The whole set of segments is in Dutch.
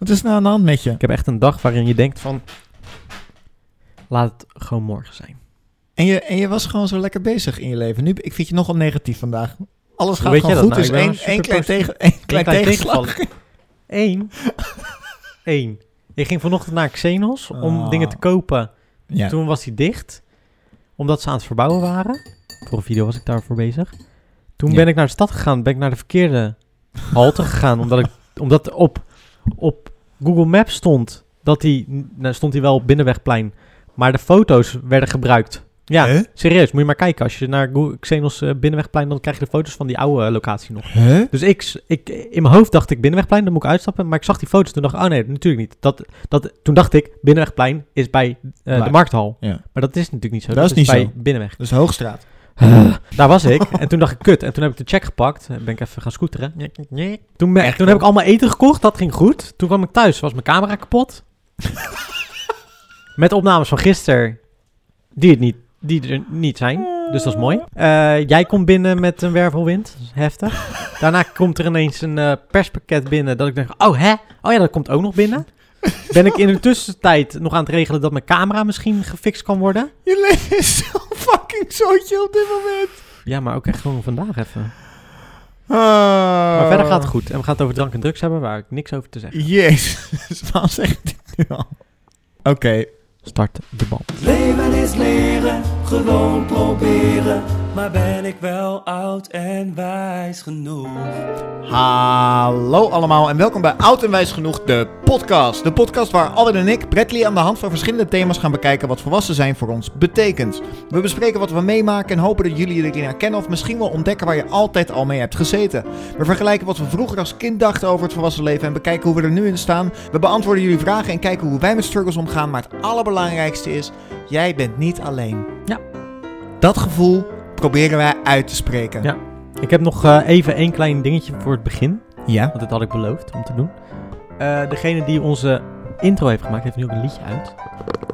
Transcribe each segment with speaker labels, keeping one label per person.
Speaker 1: Wat is nou aan de hand met je?
Speaker 2: Ik heb echt een dag waarin je denkt van... Laat het gewoon morgen zijn.
Speaker 1: En je, en je was gewoon zo lekker bezig in je leven. Nu, ik vind je nogal negatief vandaag. Alles gaat
Speaker 2: weet
Speaker 1: gewoon goed,
Speaker 2: nou?
Speaker 1: dus één, één klein, tegen, één klein
Speaker 2: klein
Speaker 1: tegenslag.
Speaker 2: Eén. Eén. Ik ging vanochtend naar Xenos om
Speaker 1: Ah.
Speaker 2: dingen te kopen.
Speaker 1: Ja.
Speaker 2: Toen was hij dicht. Omdat ze aan het verbouwen waren. Voor een video was ik daarvoor bezig. Toen
Speaker 1: Ja.
Speaker 2: ben ik naar de stad gegaan. Ben ik naar de verkeerde halte gegaan. Omdat, ik, omdat op, op Google Maps stond dat hij... Nou, stond hij wel op Binnenwegplein. Maar de foto's werden gebruikt. Ja, serieus. Moet je maar kijken. Als je naar Google, Xenos eh, Binnenwegplein... dan krijg je de foto's van die oude eh, locatie nog. Dus ik, ik, in mijn hoofd dacht ik Binnenwegplein, dan moet ik uitstappen. Maar ik zag die foto's toen dacht ik, oh nee, natuurlijk niet. Dat, dat, toen dacht ik, Binnenwegplein is bij eh, de? Markthal.
Speaker 1: Ja.
Speaker 2: Maar dat is natuurlijk niet zo.
Speaker 1: Dat is niet
Speaker 2: bij
Speaker 1: zo.
Speaker 2: Binnenweg.
Speaker 1: Dus Hoogstraat.
Speaker 2: Daar was ik. En toen dacht ik, kut. En toen heb ik de check gepakt. En ben ik even gaan scooteren. Toen, ben, toen heb ik allemaal eten gekocht. Dat ging goed. Toen kwam ik thuis. Was mijn camera kapot. Met opnames van gisteren. Die, het niet, die er niet zijn. Dus dat is mooi. Eh, jij komt binnen met een wervelwind. Dat is heftig. Daarna komt er ineens een eh, perspakket binnen. Dat ik denk, oh hè? Oh ja, dat komt ook nog binnen. Ben ik in de tussentijd nog aan het regelen dat mijn camera misschien gefixt kan worden.
Speaker 1: Je leven is zo fucking zootje op dit moment.
Speaker 2: Ja, maar ook echt gewoon vandaag even.
Speaker 1: Ah.
Speaker 2: Maar verder gaat het goed. En we gaan het over drank en drugs hebben, waar ik niks over te zeggen.
Speaker 1: Jezus, waarom zeg ik dit nu al? Oké,
Speaker 2: Start de bal.
Speaker 3: Leven is leren, gewoon proberen. Maar ben ik wel oud en wijs genoeg?
Speaker 1: Hallo allemaal en welkom bij Oud en Wijs Genoeg, de podcast. De podcast waar Alwin en ik, Bradley, aan de hand van verschillende thema's gaan bekijken wat volwassen zijn voor ons betekent. We bespreken wat we meemaken en hopen dat jullie erin herkennen of misschien wel ontdekken waar je altijd al mee hebt gezeten. We vergelijken wat we vroeger als kind dachten over het volwassen leven en bekijken hoe we er nu in staan. We beantwoorden jullie vragen en kijken hoe wij met struggles omgaan, maar het allerbelangrijkste is, jij bent niet alleen.
Speaker 2: Ja.
Speaker 1: Dat gevoel proberen wij uit te spreken.
Speaker 2: Ja. Ik heb nog eh, even één klein dingetje voor het begin.
Speaker 1: Ja?
Speaker 2: Want dat had ik beloofd om te doen. Eh, degene die onze intro heeft gemaakt, heeft nu ook een liedje uit.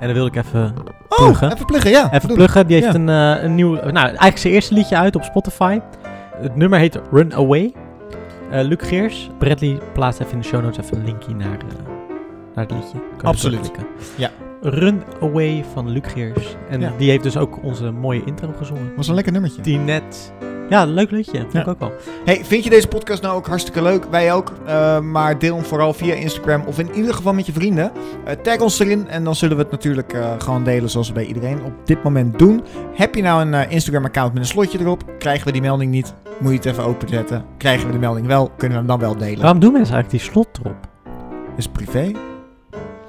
Speaker 2: En dan wil ik even
Speaker 1: Oh,
Speaker 2: Pluggen.
Speaker 1: even pluggen, ja.
Speaker 2: Even
Speaker 1: Doe.
Speaker 2: pluggen. Die heeft
Speaker 1: Ja.
Speaker 2: een, eh, een nieuw... Nou, eigenlijk zijn eerste liedje uit op Spotify. Het nummer heet Run Away. Luc Geers. Bradley plaatst even in de show notes even een linkje naar, naar het liedje.
Speaker 1: Absoluut. Ja.
Speaker 2: Run Away van Luc Geers. En
Speaker 1: Ja.
Speaker 2: die heeft dus ook onze mooie intro gezongen.
Speaker 1: Was een lekker nummertje.
Speaker 2: Die net... Ja, leuk liedje. Vond ik ook wel.
Speaker 1: Hey, vind je deze podcast nou ook hartstikke leuk? Wij ook. Eh, maar deel hem vooral via Instagram of in ieder geval met je vrienden. Eh, tag ons erin en dan zullen we het natuurlijk eh, gewoon delen zoals we bij iedereen op dit moment doen. Heb je nou een Instagram-account met een slotje erop? Krijgen we die melding niet? Moet je het even openzetten? Krijgen we de melding wel? Kunnen we hem dan wel delen?
Speaker 2: Waarom doen mensen eigenlijk die slot erop?
Speaker 1: Is privé?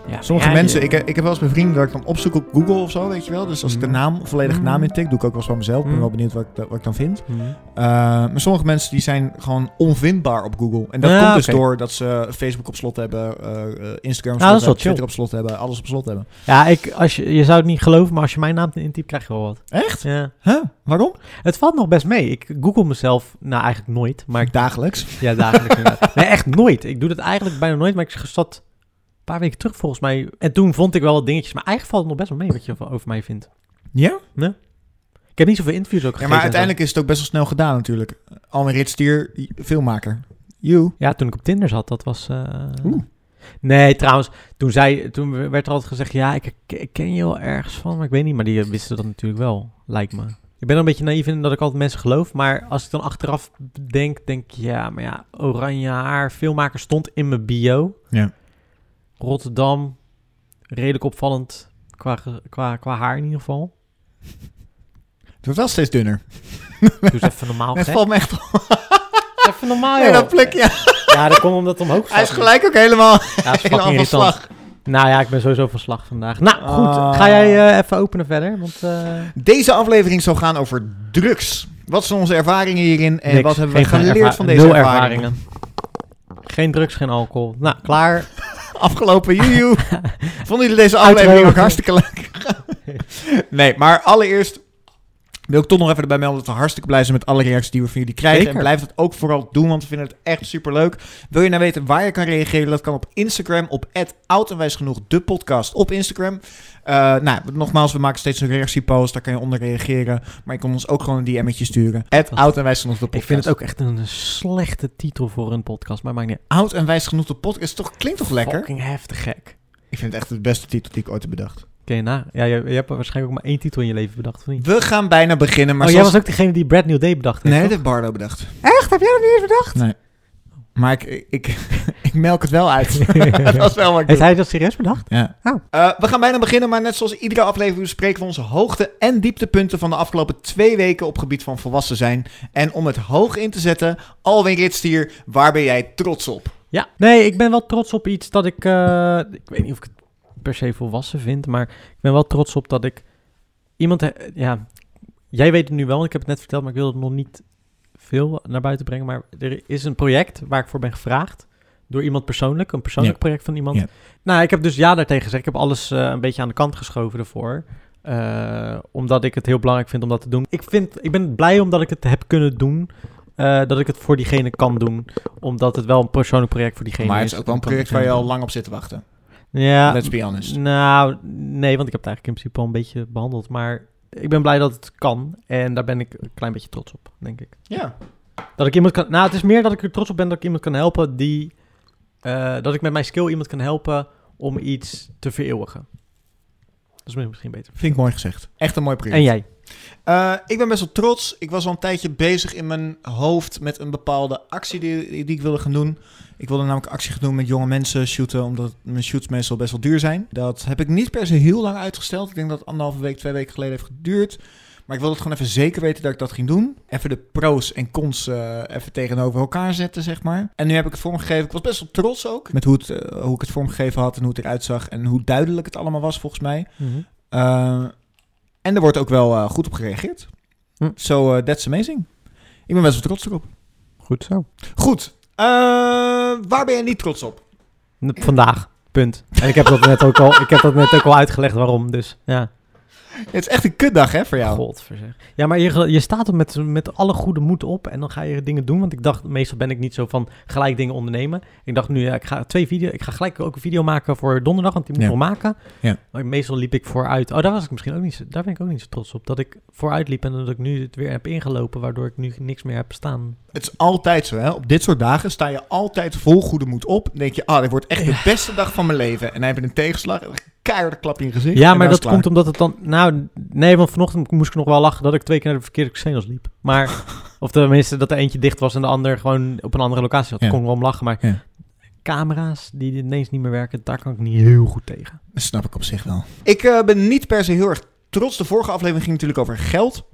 Speaker 2: Ja,
Speaker 1: Sommige
Speaker 2: ja,
Speaker 1: mensen, ik, ik heb wel eens mijn vrienden dat ik dan opzoek op Google of zo, weet je wel. Dus als ik de
Speaker 2: Mhm.
Speaker 1: naam, volledige naam
Speaker 2: Mhm.
Speaker 1: intik, doe ik ook wel eens van mezelf. Ik ben
Speaker 2: Mhm.
Speaker 1: wel benieuwd wat ik, wat ik dan vind. Uh, maar sommige mensen die zijn gewoon onvindbaar op Google. En dat
Speaker 2: Ja,
Speaker 1: komt dus door dat ze Facebook op slot hebben, uh, uh, Instagram op
Speaker 2: dat
Speaker 1: slot hebben. Twitter op slot hebben, alles op slot hebben.
Speaker 2: Ja, ik, als je, je zou het niet geloven, maar als je mijn naam intypt, krijg je wel wat.
Speaker 1: Echt?
Speaker 2: Ja.
Speaker 1: Huh? Waarom?
Speaker 2: Het valt nog best mee. Ik google mezelf, nou eigenlijk nooit, maar ik,
Speaker 1: Dagelijks.
Speaker 2: ja, dagelijks. nee, echt nooit. Ik doe dat eigenlijk bijna nooit, maar ik zat paar weken terug volgens mij. En toen vond ik wel wat dingetjes, maar eigenlijk valt het nog best wel mee wat je over- mij vindt.
Speaker 1: Ja?
Speaker 2: Ik heb niet zoveel interviews ook
Speaker 1: Ja,
Speaker 2: gegeven.
Speaker 1: maar
Speaker 2: en zo.
Speaker 1: uiteindelijk is het ook best wel snel gedaan natuurlijk. Alme Ritstier, filmmaker. You.
Speaker 2: Ja, toen ik op Tinder zat, dat was... eh,
Speaker 1: Oeh.
Speaker 2: Nee, trouwens, toen, zei, toen werd er altijd gezegd... Ja, ik, ik ken je wel ergens van, maar ik weet niet. Maar die wisten dat natuurlijk wel, lijkt me. Ik ben er een beetje naïef in dat ik altijd mensen geloof. Maar als ik dan achteraf denk, denk ik... Ja, maar ja, oranje haar, filmmaker stond in mijn bio.
Speaker 1: Ja.
Speaker 2: Rotterdam, redelijk opvallend qua, qua, qua haar in ieder geval.
Speaker 1: Het wordt wel steeds dunner.
Speaker 2: Doe eens even normaal,
Speaker 1: Het valt me echt op.
Speaker 2: Even normaal, joh.
Speaker 1: dat pluk, ja.
Speaker 2: Ja, dat komt omdat het omhoog gaat.
Speaker 1: Hij is gelijk ook helemaal,
Speaker 2: Ja, is
Speaker 1: helemaal van slag.
Speaker 2: Nou ja, ik ben sowieso van slag vandaag. Nou, goed.
Speaker 1: Ah.
Speaker 2: Ga jij eh, even openen verder? Want, eh,
Speaker 1: Deze aflevering zal gaan over drugs. Wat zijn onze ervaringen hierin en
Speaker 2: niks.
Speaker 1: wat hebben we
Speaker 2: Geen
Speaker 1: geleerd van deze ervaringen?
Speaker 2: ervaringen. Geen drugs, geen alcohol. Nou, klaar.
Speaker 1: Afgelopen juju. Vonden jullie deze aflevering ook hartstikke leuk? nee, maar allereerst Wil ik toch nog even erbij melden dat we hartstikke blij zijn met alle reacties die we van jullie krijgen.
Speaker 2: Zeker.
Speaker 1: En blijf dat ook vooral doen, want we vinden het echt super leuk. Wil je nou weten waar je kan reageren? Dat kan op Instagram, op oud en wijs genoeg, de podcast op Instagram. Eh, nou, nogmaals, we maken steeds een reactiepost, daar kan je onder reageren. Maar je kan ons ook gewoon een DM'tje sturen. oud en wijs genoeg, de
Speaker 2: Ik
Speaker 1: podcast.
Speaker 2: vind het ook echt een slechte titel voor een podcast, maar maakt niet
Speaker 1: Oud en wijs genoeg, de podcast. Toch, klinkt toch lekker?
Speaker 2: Fucking heftig gek.
Speaker 1: Ik vind het echt de beste titel die ik ooit heb bedacht.
Speaker 2: Je na? Ja, je, je hebt waarschijnlijk ook maar één titel in je leven bedacht, of niet?
Speaker 1: We gaan bijna beginnen, maar
Speaker 2: oh, jij was ook degene die Brad New Day bedacht heeft,
Speaker 1: Nee, dat
Speaker 2: toch?
Speaker 1: heeft Bardo bedacht.
Speaker 2: Echt? Heb jij dat niet eens bedacht?
Speaker 1: Nee. Maar ik, ik, ik melk het wel uit. dat is wel wat ik
Speaker 2: Heeft
Speaker 1: doe.
Speaker 2: hij dat serieus bedacht?
Speaker 1: Ja.
Speaker 2: Oh.
Speaker 1: Eh, we gaan bijna beginnen, maar net zoals iedere aflevering bespreken we onze hoogte- en dieptepunten van de afgelopen twee weken op gebied van volwassen zijn. En om het hoog in te zetten, Alwin Ritstier, waar ben jij trots op?
Speaker 2: Ja. Nee, ik ben wel trots op iets dat ik... eh, ik weet niet of ik het per se volwassen vind, maar ik ben wel trots op dat ik iemand... ja, jij weet het nu wel, want ik heb het net verteld, maar ik wil het nog niet veel naar buiten brengen. Maar er is een project waar ik voor ben gevraagd door iemand persoonlijk, een persoonlijk
Speaker 1: Ja.
Speaker 2: project van iemand.
Speaker 1: Ja.
Speaker 2: Nou, ik heb dus ja daartegen gezegd. Ik heb alles eh, een beetje aan de kant geschoven ervoor. Eh, omdat ik het heel belangrijk vind om dat te doen. Ik, vind, ik ben blij omdat ik het heb kunnen doen. eh, dat ik het voor diegene kan doen. Omdat het wel een persoonlijk project voor diegene
Speaker 1: maar
Speaker 2: is.
Speaker 1: het is ook wel een project waar je al lang op zit te wachten.
Speaker 2: Ja,
Speaker 1: Let's be honest.
Speaker 2: nou, nee, want ik heb het eigenlijk in principe al een beetje behandeld. Maar ik ben blij dat het kan. En daar ben ik een klein beetje trots op, denk ik.
Speaker 1: Ja.
Speaker 2: Dat ik iemand kan... Nou, het is meer dat ik er trots op ben dat ik iemand kan helpen die... eh, dat ik met mijn skill iemand kan helpen om iets te vereeuwigen. Dat is misschien beter.
Speaker 1: Vind ik mooi gezegd. Echt een mooi project.
Speaker 2: En jij?
Speaker 1: Eh, ik ben best wel trots. Ik was al een tijdje bezig in mijn hoofd met een bepaalde actie die, die ik wilde gaan doen. Ik wilde namelijk actie gaan doen met jonge mensen shooten, omdat mijn shoots meestal best wel duur zijn. Dat heb ik niet per se heel lang uitgesteld. Ik denk dat het anderhalve week, twee weken geleden heeft geduurd. Maar ik wilde het gewoon even zeker weten dat ik dat ging doen. Even de pro's en cons eh, even tegenover elkaar zetten, zeg maar. En nu heb ik het vormgegeven. Ik was best wel trots ook met hoe, het, eh, hoe ik het vormgegeven had en hoe het eruit zag. En hoe duidelijk het allemaal was, volgens mij. Uh, en er wordt ook wel uh, goed op gereageerd.
Speaker 2: Hm.
Speaker 1: So uh, that's amazing. Ik ben best wel trots erop.
Speaker 2: Goed zo.
Speaker 1: Goed. Uh, waar ben je niet trots op?
Speaker 2: Vandaag. Punt. En ik heb dat net ook al, ik heb dat net ook al uitgelegd waarom. Dus ja.
Speaker 1: Het is echt een kutdag hè voor jou.
Speaker 2: Godverzeg. Ja, maar je, je staat er met, met alle goede moed op en dan ga je dingen doen. Want ik dacht, meestal ben ik niet zo van gelijk dingen ondernemen. Ik dacht nu, ja, ik ga twee video, ik ga gelijk ook een video maken voor donderdag, want die moet ik
Speaker 1: Ja.
Speaker 2: nog maken.
Speaker 1: Ja.
Speaker 2: Maar meestal liep ik vooruit. Oh, daar was ik misschien ook niet, daar ben ik ook niet zo trots op. Dat ik vooruit liep en dat ik nu het weer heb ingelopen, waardoor ik nu niks meer heb staan.
Speaker 1: Het is altijd zo hè. Op dit soort dagen sta je altijd vol goede moed op. Dan denk je, ah, dit wordt echt de beste dag van mijn leven. En dan heb je een tegenslag. Keiharde klap in je gezicht.
Speaker 2: Ja, maar dat komt omdat het dan... Nou, nee, want vanochtend moest ik nog wel lachen dat ik twee keer naar de verkeerde casinos liep. Maar, of tenminste dat er eentje dicht was en de ander gewoon op een andere locatie zat.
Speaker 1: Ja.
Speaker 2: kon ik wel om lachen, maar
Speaker 1: Ja.
Speaker 2: camera's die ineens niet meer werken, daar kan ik niet heel goed tegen.
Speaker 1: Dat snap ik op zich wel. Ik eh, ben niet per se heel erg trots. De vorige aflevering ging natuurlijk over geld.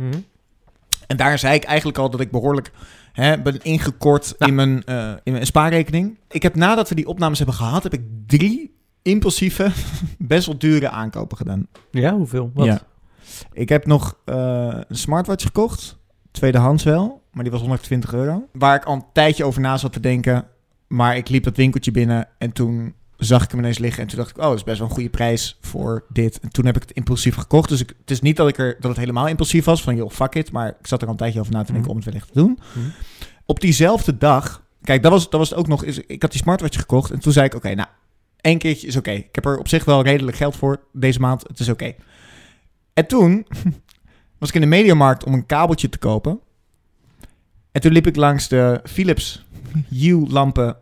Speaker 1: En daar zei ik eigenlijk al dat ik behoorlijk hè, ben ingekort in, mijn, eh, in mijn spaarrekening. Ik heb nadat we die opnames hebben gehad, heb ik drie impulsieve, best wel dure aankopen gedaan.
Speaker 2: Ja, hoeveel? Wat?
Speaker 1: Ja. Ik heb nog eh, een smartwatch gekocht. Tweedehands wel, maar die was 120 euro. Waar ik al een tijdje over na zat te denken. Maar ik liep dat winkeltje binnen en toen zag ik hem ineens liggen. En toen dacht ik, oh, dat is best wel een goede prijs voor dit. En toen heb ik het impulsief gekocht. Dus ik, het is niet dat, ik er, dat het helemaal impulsief was. Van, joh, fuck it. Maar ik zat er al een tijdje over na te denken
Speaker 2: Mhm.
Speaker 1: om het wellicht te doen.
Speaker 2: Mhm.
Speaker 1: Op diezelfde dag... Kijk, dat was, dat was het ook nog. Is, ik had die smartwatch gekocht. En toen zei ik, oké, nou, één keertje is oké. Ik heb er op zich wel redelijk geld voor deze maand. Het is oké. En toen was ik in de mediamarkt om een kabeltje te kopen. En toen liep ik langs de Philips Hue-lampen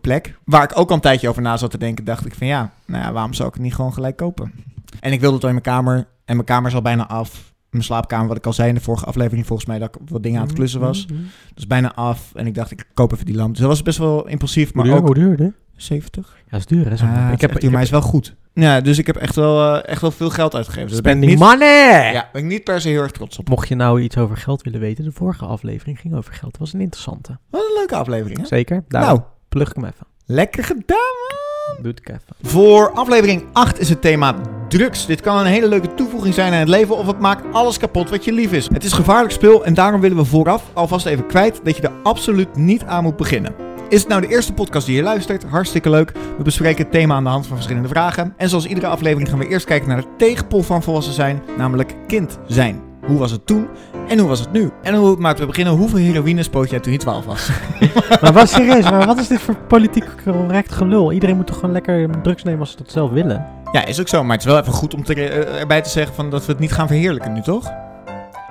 Speaker 1: plek. Waar ik ook al een tijdje over na zat te denken. Dacht ik van ja, nou ja, waarom zou ik het niet gewoon gelijk kopen? En ik wilde het al in mijn kamer. En mijn kamer is al bijna af. Mijn slaapkamer, wat ik al zei in de vorige aflevering, volgens mij dat ik wat dingen aan het klussen was.
Speaker 2: Mhm.
Speaker 1: Dat is bijna af. En ik dacht, ik koop even die lamp. Dus dat was best wel impulsief, maar
Speaker 2: duur?
Speaker 1: ook
Speaker 2: Hoe duur? Hè?
Speaker 1: 70.
Speaker 2: Ja, dat is duur, hè? zo'n-
Speaker 1: Ah, ik heb,
Speaker 2: ik
Speaker 1: maar hij is wel goed. Ja, dus ik heb echt wel, eh, echt wel veel geld uitgegeven. Dus daar ben ik
Speaker 2: Spending
Speaker 1: niet,
Speaker 2: money!
Speaker 1: ja, ben ik niet per se heel erg trots op.
Speaker 2: Mocht je nou iets over geld willen weten, de vorige aflevering ging over geld. Dat was een interessante.
Speaker 1: Wat een leuke aflevering, hè?
Speaker 2: Zeker.
Speaker 1: Nou,
Speaker 2: plug ik hem even.
Speaker 1: lekker gedaan, man.
Speaker 2: Doe het ik even.
Speaker 1: Voor aflevering 8 is het thema drugs. Dit kan een hele leuke toevoeging zijn aan het leven of het maakt alles kapot wat je lief is. Het is gevaarlijk spul en daarom willen we vooraf alvast even kwijt dat je er absoluut niet aan moet beginnen. Is het nou de eerste podcast die je luistert? Hartstikke leuk. We bespreken het thema aan de hand van verschillende vragen. En zoals iedere aflevering gaan we eerst kijken naar de tegenpol van volwassen zijn, namelijk kind zijn. Hoe was het toen? En hoe was het nu? En hoe, maar te beginnen, hoeveel heroïne spoot jij toen je 12 was?
Speaker 2: maar wat serieus, maar wat is dit voor politiek correct gelul? Iedereen moet toch gewoon lekker drugs nemen als ze dat zelf willen?
Speaker 1: ja, is ook zo. Maar het is wel even goed om te, eh, erbij te zeggen van dat we het niet gaan verheerlijken nu, toch?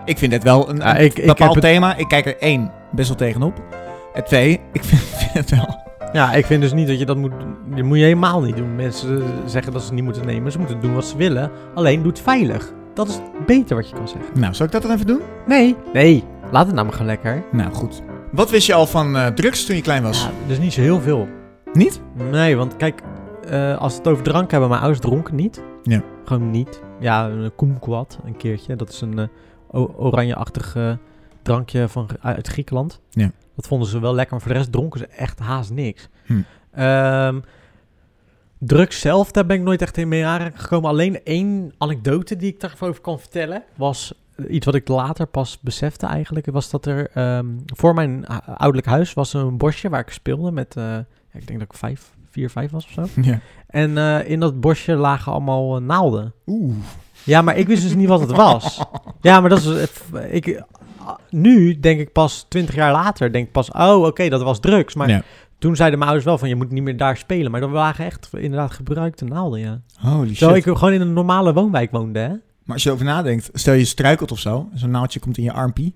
Speaker 1: Ik vind het wel een, een
Speaker 2: ik- ik
Speaker 1: bepaald
Speaker 2: het-
Speaker 1: thema. Ik kijk er één best wel tegenop. En twee, ik vind, vind het wel...
Speaker 2: Ja, ik vind dus niet dat je dat moet Dat moet je helemaal niet doen. Mensen zeggen dat ze het niet moeten nemen. Ze moeten doen wat ze willen. Alleen doe het veilig. Dat is beter wat je kan zeggen.
Speaker 1: Nou, zal ik dat dan even doen?
Speaker 2: Nee. Nee. Laat het nou maar gewoon lekker.
Speaker 1: Nou, goed. Wat wist je al van eh, drugs toen je klein was?
Speaker 2: Ja, dus niet zo heel veel.
Speaker 1: Niet?
Speaker 2: Nee, want kijk, eh, als we het over drank hebben, mijn ouders dronken niet.
Speaker 1: Ja.
Speaker 2: Gewoon niet. Ja, een kumquat, een keertje. Dat is een eh, o- oranje-achtig eh, drankje van, uit Griekenland.
Speaker 1: Ja.
Speaker 2: Dat vonden ze wel lekker, maar voor de rest dronken ze echt haast niks.
Speaker 1: Hm.
Speaker 2: Ehm, drugs zelf, daar ben ik nooit echt in mee aanraking gekomen. Alleen één anekdote die ik daarover kan vertellen, was iets wat ik later pas besefte eigenlijk. Was dat er ehm, voor mijn ouderlijk huis was een bosje waar ik speelde met, eh, ja, ik denk dat ik vijf, vier, vijf was of zo.
Speaker 1: Ja.
Speaker 2: En eh, in dat bosje lagen allemaal eh, naalden.
Speaker 1: Oeh.
Speaker 2: Ja, maar ik wist dus niet wat het was. Ja, maar dat is... eh, Ik, nu denk ik pas, twintig jaar later, denk ik pas... Oh, oké, dat was drugs. Maar
Speaker 1: Ja.
Speaker 2: toen zeiden mijn ouders wel van... Je moet niet meer daar spelen. Maar dat waren echt inderdaad gebruikte naalden, ja.
Speaker 1: Holy shit.
Speaker 2: Zo ik gewoon in een normale woonwijk woonde, hè?
Speaker 1: Maar als je erover nadenkt, stel je struikelt of zo, en zo'n naaldje komt in je armpie.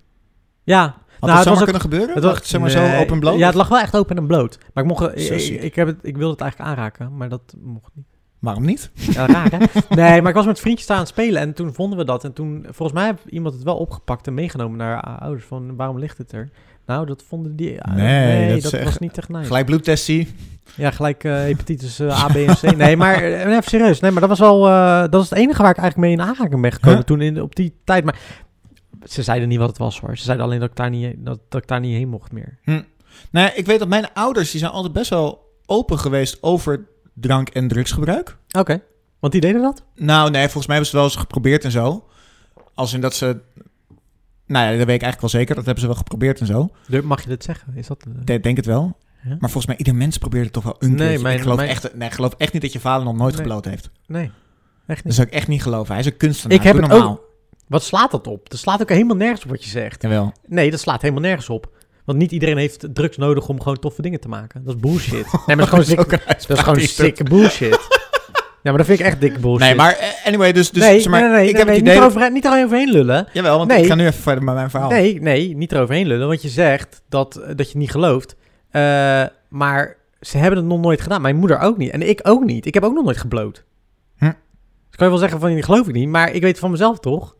Speaker 2: Ja.
Speaker 1: Had
Speaker 2: Nou,
Speaker 1: dat
Speaker 2: het ook-
Speaker 1: kunnen gebeuren?
Speaker 2: Het was
Speaker 1: zeg maar
Speaker 2: nee,
Speaker 1: zo open bloot?
Speaker 2: Ja, het lag wel echt open en bloot. Maar ik, mocht, ik, ik heb het, ik wilde het eigenlijk aanraken, maar dat mocht niet.
Speaker 1: Waarom niet?
Speaker 2: Ja, raar hè? Nee, maar ik was met vriendjes daar aan het spelen en toen vonden we dat. En toen, volgens mij heeft iemand het wel opgepakt en meegenomen naar uh, ouders van waarom ligt het er? Nou, dat vonden die... uh,
Speaker 1: Nee, dat echt-
Speaker 2: was niet echt nice.
Speaker 1: Gelijk bloedtestie.
Speaker 2: Ja, gelijk eh, hepatitis eh, A, B en C. Nee, maar eh, even serieus. Nee, maar dat was wel... eh, dat is het enige waar ik eigenlijk mee in aanraking ben gekomen
Speaker 1: Huh?
Speaker 2: toen in, op die tijd. Maar ze zeiden niet wat het was hoor. Ze zeiden alleen dat ik daar niet, dat, dat ik daar niet heen mocht meer.
Speaker 1: Nee, ik weet dat mijn ouders, die zijn altijd best wel open geweest over drank- en drugsgebruik.
Speaker 2: Oké. Want die deden dat?
Speaker 1: Nou, nee, volgens mij hebben ze wel eens geprobeerd en zo. Als in dat ze... Nou ja, dat weet ik eigenlijk wel zeker. Dat hebben ze wel geprobeerd en zo.
Speaker 2: Mag je dit zeggen? Is dat... eh,
Speaker 1: Ik denk het wel.
Speaker 2: Ja?
Speaker 1: Maar volgens mij, ieder mens probeert het toch wel een
Speaker 2: Nee, mijn-
Speaker 1: ik, geloof
Speaker 2: mijn-
Speaker 1: echt, nee, ik geloof echt niet dat je vader nog nooit
Speaker 2: Nee.
Speaker 1: gebloot heeft.
Speaker 2: Nee, echt
Speaker 1: Dat
Speaker 2: niet.
Speaker 1: zou ik echt niet geloven. Hij is een kunstenaar.
Speaker 2: Ik heb
Speaker 1: Doe
Speaker 2: het
Speaker 1: normaal.
Speaker 2: Wat slaat dat op? Dat slaat ook helemaal nergens op wat je zegt.
Speaker 1: Jawel.
Speaker 2: Nee, dat slaat helemaal nergens op. Want niet iedereen heeft drugs nodig om gewoon toffe dingen te maken. Dat is bullshit. Nee, maar dat is gewoon, sick, dat is gewoon sikke bullshit. Ja, maar dat vind ik echt dikke bullshit.
Speaker 1: Nee, maar eh, anyway, dus, dus
Speaker 2: nee,
Speaker 1: zeg maar,
Speaker 2: nee, nee,
Speaker 1: ik
Speaker 2: nee,
Speaker 1: heb
Speaker 2: nee,
Speaker 1: het
Speaker 2: niet,
Speaker 1: idee...
Speaker 2: erover, niet eroverheen lullen.
Speaker 1: Jawel, want
Speaker 2: Nee.
Speaker 1: ik ga nu even verder met mijn verhaal.
Speaker 2: Nee, nee, niet eroverheen lullen. Want je zegt dat, dat je het niet gelooft. Eh, maar ze hebben het nog nooit gedaan. Mijn moeder ook niet. En ik ook niet. Ik heb ook nog nooit gebloot.
Speaker 1: Hm.
Speaker 2: Dus kan je wel zeggen van, die geloof ik niet. Maar ik weet het van mezelf toch?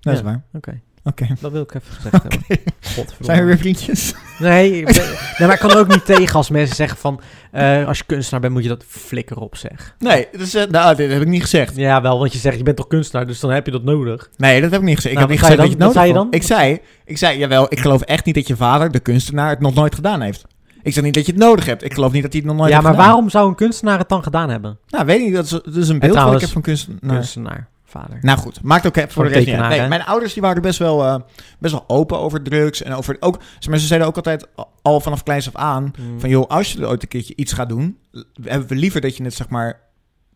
Speaker 1: Dat is
Speaker 2: Ja.
Speaker 1: waar.
Speaker 2: Oké,
Speaker 1: Oké.
Speaker 2: dat wil ik even gezegd hebben. Godverdomme.
Speaker 1: Zijn we weer vriendjes?
Speaker 2: Nee, ben- maar ik kan er ook niet tegen als mensen zeggen van... eh, als je kunstenaar bent, moet je dat flikker op, zeg.
Speaker 1: Nee, dat eh, nou, dit heb ik niet gezegd.
Speaker 2: Ja, wel, want je zegt, je bent toch kunstenaar, dus dan heb je dat nodig.
Speaker 1: Nee, dat heb ik niet gezegd. Ik
Speaker 2: Nou,
Speaker 1: heb niet gezegd
Speaker 2: zei
Speaker 1: dat je het
Speaker 2: je
Speaker 1: nodig
Speaker 2: dan? Wat zei je
Speaker 1: vond. Ik zei, ik zei, jawel, ik geloof echt niet dat je vader, de kunstenaar, het nog nooit gedaan heeft. Ik zeg niet dat je het nodig hebt. Ik geloof niet dat hij het nog nooit
Speaker 2: ja,
Speaker 1: heeft
Speaker 2: maar
Speaker 1: gedaan.
Speaker 2: waarom zou een kunstenaar het dan gedaan hebben?
Speaker 1: Nou, weet ik niet. Dat is, dat is een beeld wat
Speaker 2: trouwens,
Speaker 1: ik heb van kunstenaar.
Speaker 2: Kunstenaar, vader.
Speaker 1: Nou goed, maakt ook even voor de rest niet Nee, mijn ouders die waren best wel, eh, best wel open over drugs. En over ook, ze zeiden ook altijd al vanaf kleins af aan...
Speaker 2: Mm.
Speaker 1: van joh, als je er ooit een keertje iets gaat doen... hebben we liever dat je het zeg maar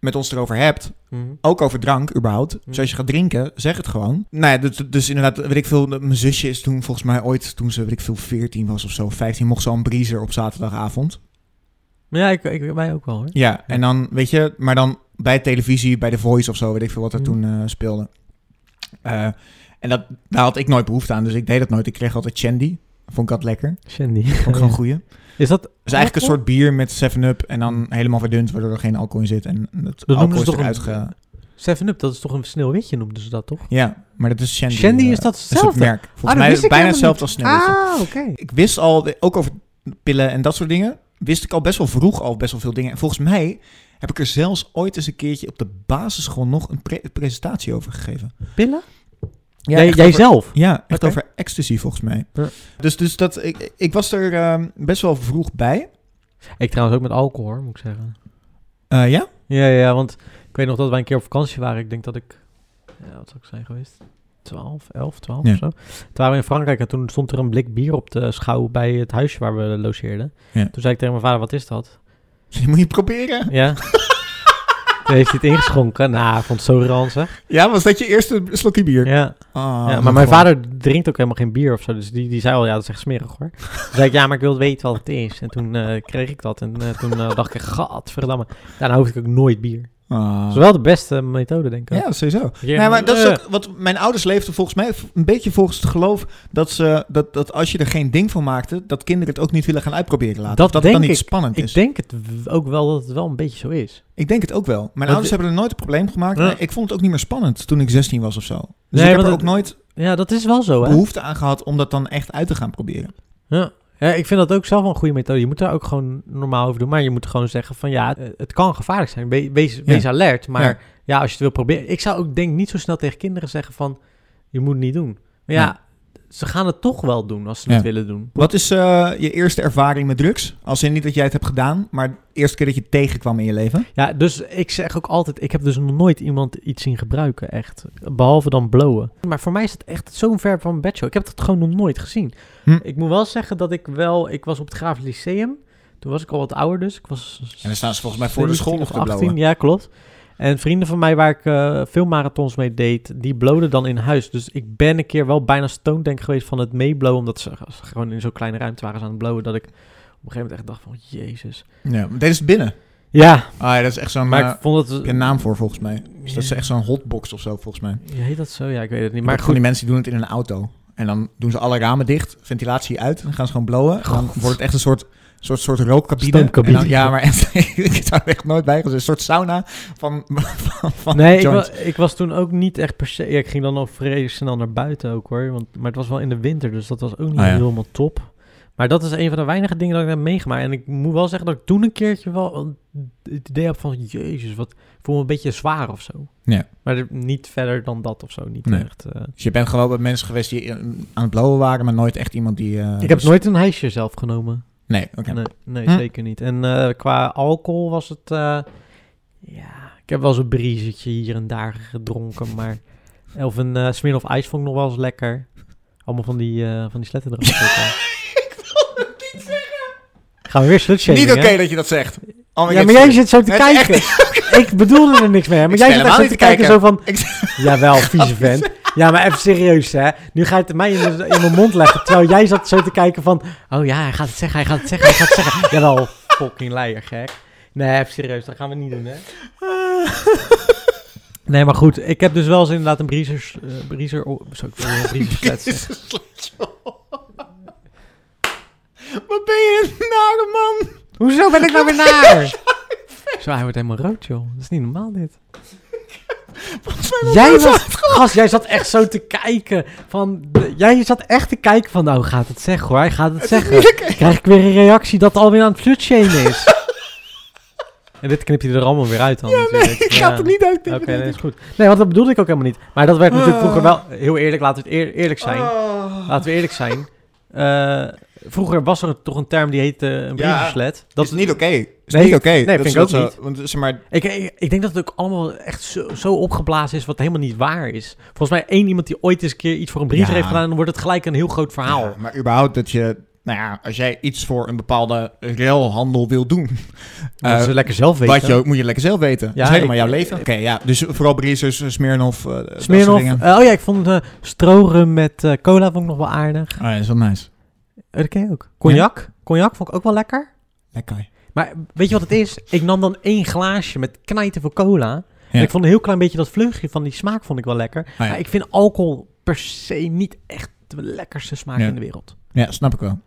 Speaker 1: met ons erover hebt.
Speaker 2: Mm.
Speaker 1: Ook over drank, überhaupt.
Speaker 2: Mm.
Speaker 1: Dus als je gaat drinken, zeg het gewoon. Nou ja, dus, dus inderdaad, weet ik veel... Mijn zusje is toen volgens mij ooit, toen ze, weet ik veel, 14 was of zo... 15, mocht ze al een breezer op zaterdagavond.
Speaker 2: Maar ja, ik, ik, wij ook wel, hoor.
Speaker 1: Ja, en dan, weet je, maar dan bij televisie, bij The Voice of zo, weet ik veel wat er
Speaker 2: Mm.
Speaker 1: toen eh, speelde. Eh, en dat, daar had ik nooit behoefte aan, dus ik deed dat nooit. Ik kreeg altijd Shandy. Vond ik dat lekker.
Speaker 2: Shandy.
Speaker 1: Vond ik gewoon goeie.
Speaker 2: Is dat...
Speaker 1: Het is eigenlijk een soort bier met 7-Up en dan helemaal verdund, waardoor er geen alcohol in zit. En het
Speaker 2: noemen
Speaker 1: alcohol is eruit ge...
Speaker 2: 7-Up, dat is toch een sneeuwwitje noemden ze dat, toch?
Speaker 1: Ja, maar dat is Shandy.
Speaker 2: Shandy
Speaker 1: eh,
Speaker 2: is dat
Speaker 1: is het
Speaker 2: hetzelfde?
Speaker 1: merk.
Speaker 2: Ah,
Speaker 1: Volgens
Speaker 2: dat
Speaker 1: mij
Speaker 2: wist ik
Speaker 1: bijna hetzelfde als Sneeuwwitje.
Speaker 2: Ah, oké.
Speaker 1: Ik wist al, ook over pillen en dat soort dingen, wist ik al best wel vroeg al best wel veel dingen. En volgens mij heb ik er zelfs ooit eens een keertje op de basisschool nog een pre- presentatie over gegeven.
Speaker 2: Pillen?
Speaker 1: Ja,
Speaker 2: Jij,
Speaker 1: echt
Speaker 2: jij
Speaker 1: over-
Speaker 2: zelf?
Speaker 1: Ja, echt over ecstasy volgens mij.
Speaker 2: Ja.
Speaker 1: Dus, dus dat, ik, ik was er ehm, best wel vroeg bij.
Speaker 2: Ik trouwens ook met alcohol, hoor, moet ik zeggen.
Speaker 1: Eh, ja?
Speaker 2: Ja, ja, want ik weet nog dat wij een keer op vakantie waren. Ik denk dat ik, ja, wat zou ik zijn geweest? 12, 11, 12
Speaker 1: Ja.
Speaker 2: of zo. Toen waren we in Frankrijk en toen stond er een blik bier op de schouw bij het huisje waar we logeerden.
Speaker 1: Ja.
Speaker 2: Toen zei ik tegen mijn vader, wat is dat?
Speaker 1: Die moet je proberen.
Speaker 2: Ja. Toen heeft hij het ingeschonken. Nou, ik vond het zo ranzig.
Speaker 1: Ja, was dat je eerste slokje bier?
Speaker 2: Ja.
Speaker 1: Ah,
Speaker 2: ja, maar mijn vader drinkt ook helemaal geen bier of zo. Dus die, die zei al, ja, dat is echt smerig hoor. Toen zei ik, ja, maar ik wil weten wat het is. En toen eh, kreeg ik dat. En eh, toen eh, dacht ik, gadverdamme. Daarna hoefde ik ook nooit bier.
Speaker 1: Ah.
Speaker 2: Dat is wel de beste methode, denk ik.
Speaker 1: Ja, sowieso.
Speaker 2: Ja,
Speaker 1: nee, maar dat is ook wat mijn ouders leefden volgens mij een beetje volgens het geloof dat ze dat, dat als je er geen ding van maakte, dat kinderen het ook niet willen gaan uitproberen laten.
Speaker 2: Dat
Speaker 1: Of dat het dan niet
Speaker 2: ik.
Speaker 1: spannend
Speaker 2: Ik
Speaker 1: is.
Speaker 2: denk het ook wel dat het wel een beetje zo is.
Speaker 1: Ik denk het ook wel. Mijn
Speaker 2: Want
Speaker 1: ouders
Speaker 2: de-
Speaker 1: hebben er nooit een probleem gemaakt.
Speaker 2: Ja.
Speaker 1: Ik vond het ook niet meer spannend toen ik 16 was of zo. Dus
Speaker 2: Nee,
Speaker 1: ik heb er ook nooit
Speaker 2: Ja, dat is wel zo, hè?
Speaker 1: behoefte aan gehad om dat dan echt uit te gaan proberen.
Speaker 2: Ja. Ja, ik vind dat ook zelf wel een goede methode. Je moet daar ook gewoon normaal over doen. Maar je moet gewoon zeggen van ja, het, kan gevaarlijk zijn. We- wees, wees alert. Maar
Speaker 1: Ja.
Speaker 2: ja. als je het wil proberen. Ik zou ook denk niet zo snel tegen kinderen zeggen van je moet het niet doen. Maar ja, ze gaan het toch wel doen als ze
Speaker 1: Ja.
Speaker 2: het willen doen.
Speaker 1: Wat is eh, je eerste ervaring met drugs? Als in niet dat jij het hebt gedaan, maar de eerste keer dat je het tegenkwam in je leven?
Speaker 2: Ja, dus ik zeg ook altijd, ik heb dus nog nooit iemand iets zien gebruiken, echt. Behalve dan blowen. Maar voor mij is het echt zo'n ver van mijn bedshow. Ik heb dat gewoon nog nooit gezien.
Speaker 1: Hm.
Speaker 2: Ik moet wel zeggen dat ik wel, ik was op het Grafisch Lyceum. Toen was ik al wat ouder dus. Ik was
Speaker 1: En dan staan ze volgens mij voor de school
Speaker 2: 17
Speaker 1: nog
Speaker 2: of
Speaker 1: te blowen.
Speaker 2: Ja, klopt. En vrienden van mij waar ik eh, veel marathons mee deed, die blowden dan in huis. Dus ik ben een keer wel bijna stoned denk geweest van het meeblowen. Omdat ze ze gewoon in zo'n kleine ruimte waren aan het blowen. Dat ik op een gegeven moment echt dacht van, jezus.
Speaker 1: Ja, maar deze is binnen.
Speaker 2: Ja,
Speaker 1: Ah ja, dat is echt zo'n...
Speaker 2: maar
Speaker 1: eh,
Speaker 2: ik vond
Speaker 1: je een naam voor volgens mij. Dus dat is echt zo'n hotbox of zo volgens mij.
Speaker 2: Ja, heet dat zo? Ja, ik weet het niet.
Speaker 1: Maar
Speaker 2: goed,
Speaker 1: die mensen die doen het in een auto. En dan doen ze alle ramen dicht, ventilatie uit. En dan gaan ze gewoon blowen. En dan wordt het echt een soort, soort, soort rookcabine.
Speaker 2: Stoomcabine.
Speaker 1: En dan- ja, maar ik zou er echt nooit bij. Een soort sauna van, van, van
Speaker 2: nee, ik, wa- ik was toen ook niet echt per se... Ja, ik ging dan ook vrij snel naar buiten ook hoor. Want, maar het was wel in de winter, dus dat was ook niet
Speaker 1: Ah, ja.
Speaker 2: helemaal top. Maar dat is een van de weinige dingen dat ik heb meegemaakt. En ik moet wel zeggen dat ik toen een keertje wel het idee heb van... Jezus, wat... Ik voel me een beetje zwaar of zo.
Speaker 1: Ja.
Speaker 2: Maar niet verder dan dat of zo. Niet
Speaker 1: Nee.
Speaker 2: echt... eh.
Speaker 1: Dus je bent gewoon met mensen geweest die eh, aan het blowen waren, maar nooit echt iemand die... eh,
Speaker 2: ik heb
Speaker 1: dus-
Speaker 2: nooit een hijsje zelf genomen.
Speaker 1: Nee, oké.
Speaker 2: Nee, nee
Speaker 1: Hm.
Speaker 2: zeker niet. En eh, qua alcohol was het... eh, ja, ik heb wel eens een briezetje hier en daar gedronken, maar... Of een uh, Smirnoff Ice vond ik nog wel eens lekker. Allemaal van die, eh van die sletten erop.
Speaker 1: ik wil het niet zeggen.
Speaker 2: Gaan we weer slutshaming,
Speaker 1: Niet oké dat je dat zegt. Oh,
Speaker 2: Ja, maar jij zit zo te kijken. Ik bedoelde er niks mee, maar
Speaker 1: Ik
Speaker 2: jij zit echt zo te kijken, zo van... Jawel, vieze vent. Ja, maar even serieus, hè. Nu ga je het mij in, de- in mijn mond leggen, terwijl jij zat zo te kijken van... Oh ja, hij gaat het zeggen, hij gaat het zeggen, hij gaat het zeggen. Jawel, fucking leier, gek. Nee, even serieus, dat gaan we niet doen, hè. Nee, maar goed, ik heb dus wel eens inderdaad een breezers... eh breezer... Oh, sorry, ik een breezer.
Speaker 1: Wat ben je een nare man?
Speaker 2: Hoezo ben ik nou weer naar? Zo, hij wordt helemaal rood, joh. Dat is niet normaal, dit. Jij was, gast, jij zat echt zo te kijken van, jij zat echt te kijken van, nou gaat het zeggen hoor, hij gaat het zeggen. Krijg ik weer een reactie dat het alweer aan het flutshamen is. en dit knip je er allemaal weer uit dan natuurlijk.
Speaker 1: Ik ga het er niet uit.
Speaker 2: Oké, nee, is goed. Nee, want dat bedoelde ik ook helemaal niet. Maar dat werd natuurlijk vroeger wel, heel eerlijk, laten we het eer- eerlijk zijn.
Speaker 1: Oh.
Speaker 2: Laten we eerlijk zijn. Eh, vroeger was er toch een term die heette een
Speaker 1: Ja.
Speaker 2: brieverslet.
Speaker 1: Dat is niet oké. Is
Speaker 2: Nee,
Speaker 1: niet oké.
Speaker 2: nee,
Speaker 1: Dat
Speaker 2: vind ik ook
Speaker 1: wel
Speaker 2: niet.
Speaker 1: zo- Want zeg maar,
Speaker 2: Ik, ik, ik denk dat het ook allemaal echt zo, zo opgeblazen is wat helemaal niet waar is. Volgens mij één iemand die ooit eens een keer iets voor een briezer
Speaker 1: Ja.
Speaker 2: heeft gedaan, dan wordt het gelijk een heel groot verhaal.
Speaker 1: Ja, maar überhaupt dat je, nou ja, als jij iets voor een bepaalde ruilhandel wil doen,
Speaker 2: Dat
Speaker 1: eh,
Speaker 2: ze lekker zelf weten.
Speaker 1: wat je ook, moet je lekker zelf weten. dat is helemaal
Speaker 2: ik-
Speaker 1: jouw leven. Oké, ja, dus vooral Breezers, eh, Smirnoff, eh, dat soort
Speaker 2: Smirnoff.
Speaker 1: dingen.
Speaker 2: eh, oh ja, ik vond uh, strorum met eh, cola vond ik nog wel aardig.
Speaker 1: Oh ja, dat is wel nice.
Speaker 2: Eh, dat ken je ook. Cognac. Cognac vond ik ook wel lekker.
Speaker 1: Lekker.
Speaker 2: Maar weet je wat het is? Ik nam dan één glaasje met knijten voor cola.
Speaker 1: Ja.
Speaker 2: En ik vond een heel klein beetje dat vleugje van die smaak vond ik wel lekker.
Speaker 1: Ja.
Speaker 2: Maar ik vind alcohol per se niet echt de lekkerste smaak in de wereld.
Speaker 1: Ja, snap ik wel.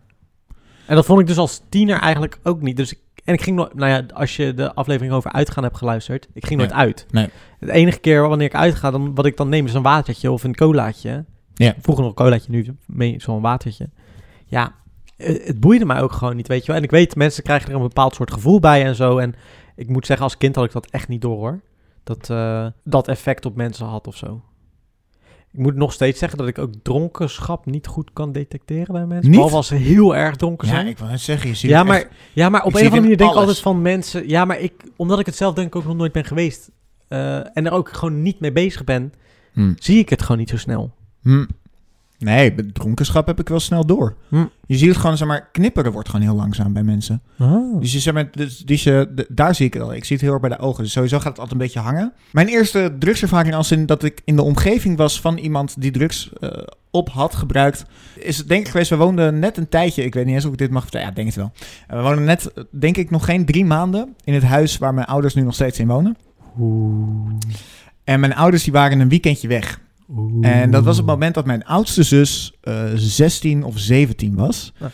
Speaker 2: En dat vond ik dus als tiener eigenlijk ook niet. Dus ik, en ik ging nooit, nou ja, als je de aflevering over uitgaan hebt geluisterd, ik ging nooit uit.
Speaker 1: Nee.
Speaker 2: Het enige keer wanneer ik uitga, dan, wat ik dan neem is een watertje of een colaatje.
Speaker 1: Ja.
Speaker 2: Vroeger nog een colaatje, nu zo'n watertje. Ja, het, het boeide mij ook gewoon niet, weet je wel. En ik weet, mensen krijgen er een bepaald soort gevoel bij en zo. En ik moet zeggen, als kind had ik dat echt niet door hoor. Dat eh, dat effect op mensen had of zo. Ik moet nog steeds zeggen dat ik ook dronkenschap niet goed kan detecteren bij mensen.
Speaker 1: Niet?
Speaker 2: Ze heel erg dronken
Speaker 1: Ja,
Speaker 2: zijn.
Speaker 1: ik wil net zeggen, je ziet
Speaker 2: Ja
Speaker 1: het
Speaker 2: maar,
Speaker 1: echt-
Speaker 2: ja, maar op een of andere
Speaker 1: het
Speaker 2: manier denk ik altijd van mensen... Ja, maar ik, omdat ik het zelf denk ik ook nog nooit ben geweest... eh, en er ook gewoon niet mee bezig ben...
Speaker 1: Hm.
Speaker 2: zie ik het gewoon niet zo snel.
Speaker 1: Hm. Nee, dronkenschap heb ik wel snel door.
Speaker 2: Hm.
Speaker 1: Je ziet het gewoon, zeg maar, knipperen wordt gewoon heel langzaam bij mensen.
Speaker 2: Oh.
Speaker 1: Dus, je, zeg maar, dus, dus je, daar zie ik het al. Ik zie het heel erg bij de ogen. Dus sowieso gaat het altijd een beetje hangen. Mijn eerste drugservaring als in dat ik in de omgeving was van iemand die drugs eh, op had gebruikt, is het denk ik geweest. We woonden net een tijdje, ik weet niet eens of ik dit mag vertellen. Ja, denk het wel. Eh, we woonden net, denk ik, nog geen drie maanden in het huis waar mijn ouders nu nog steeds in wonen.
Speaker 2: Oeh.
Speaker 1: En mijn ouders die waren een weekendje weg. En dat was het moment dat mijn oudste zus eh 16 of 17 was.
Speaker 2: Ja.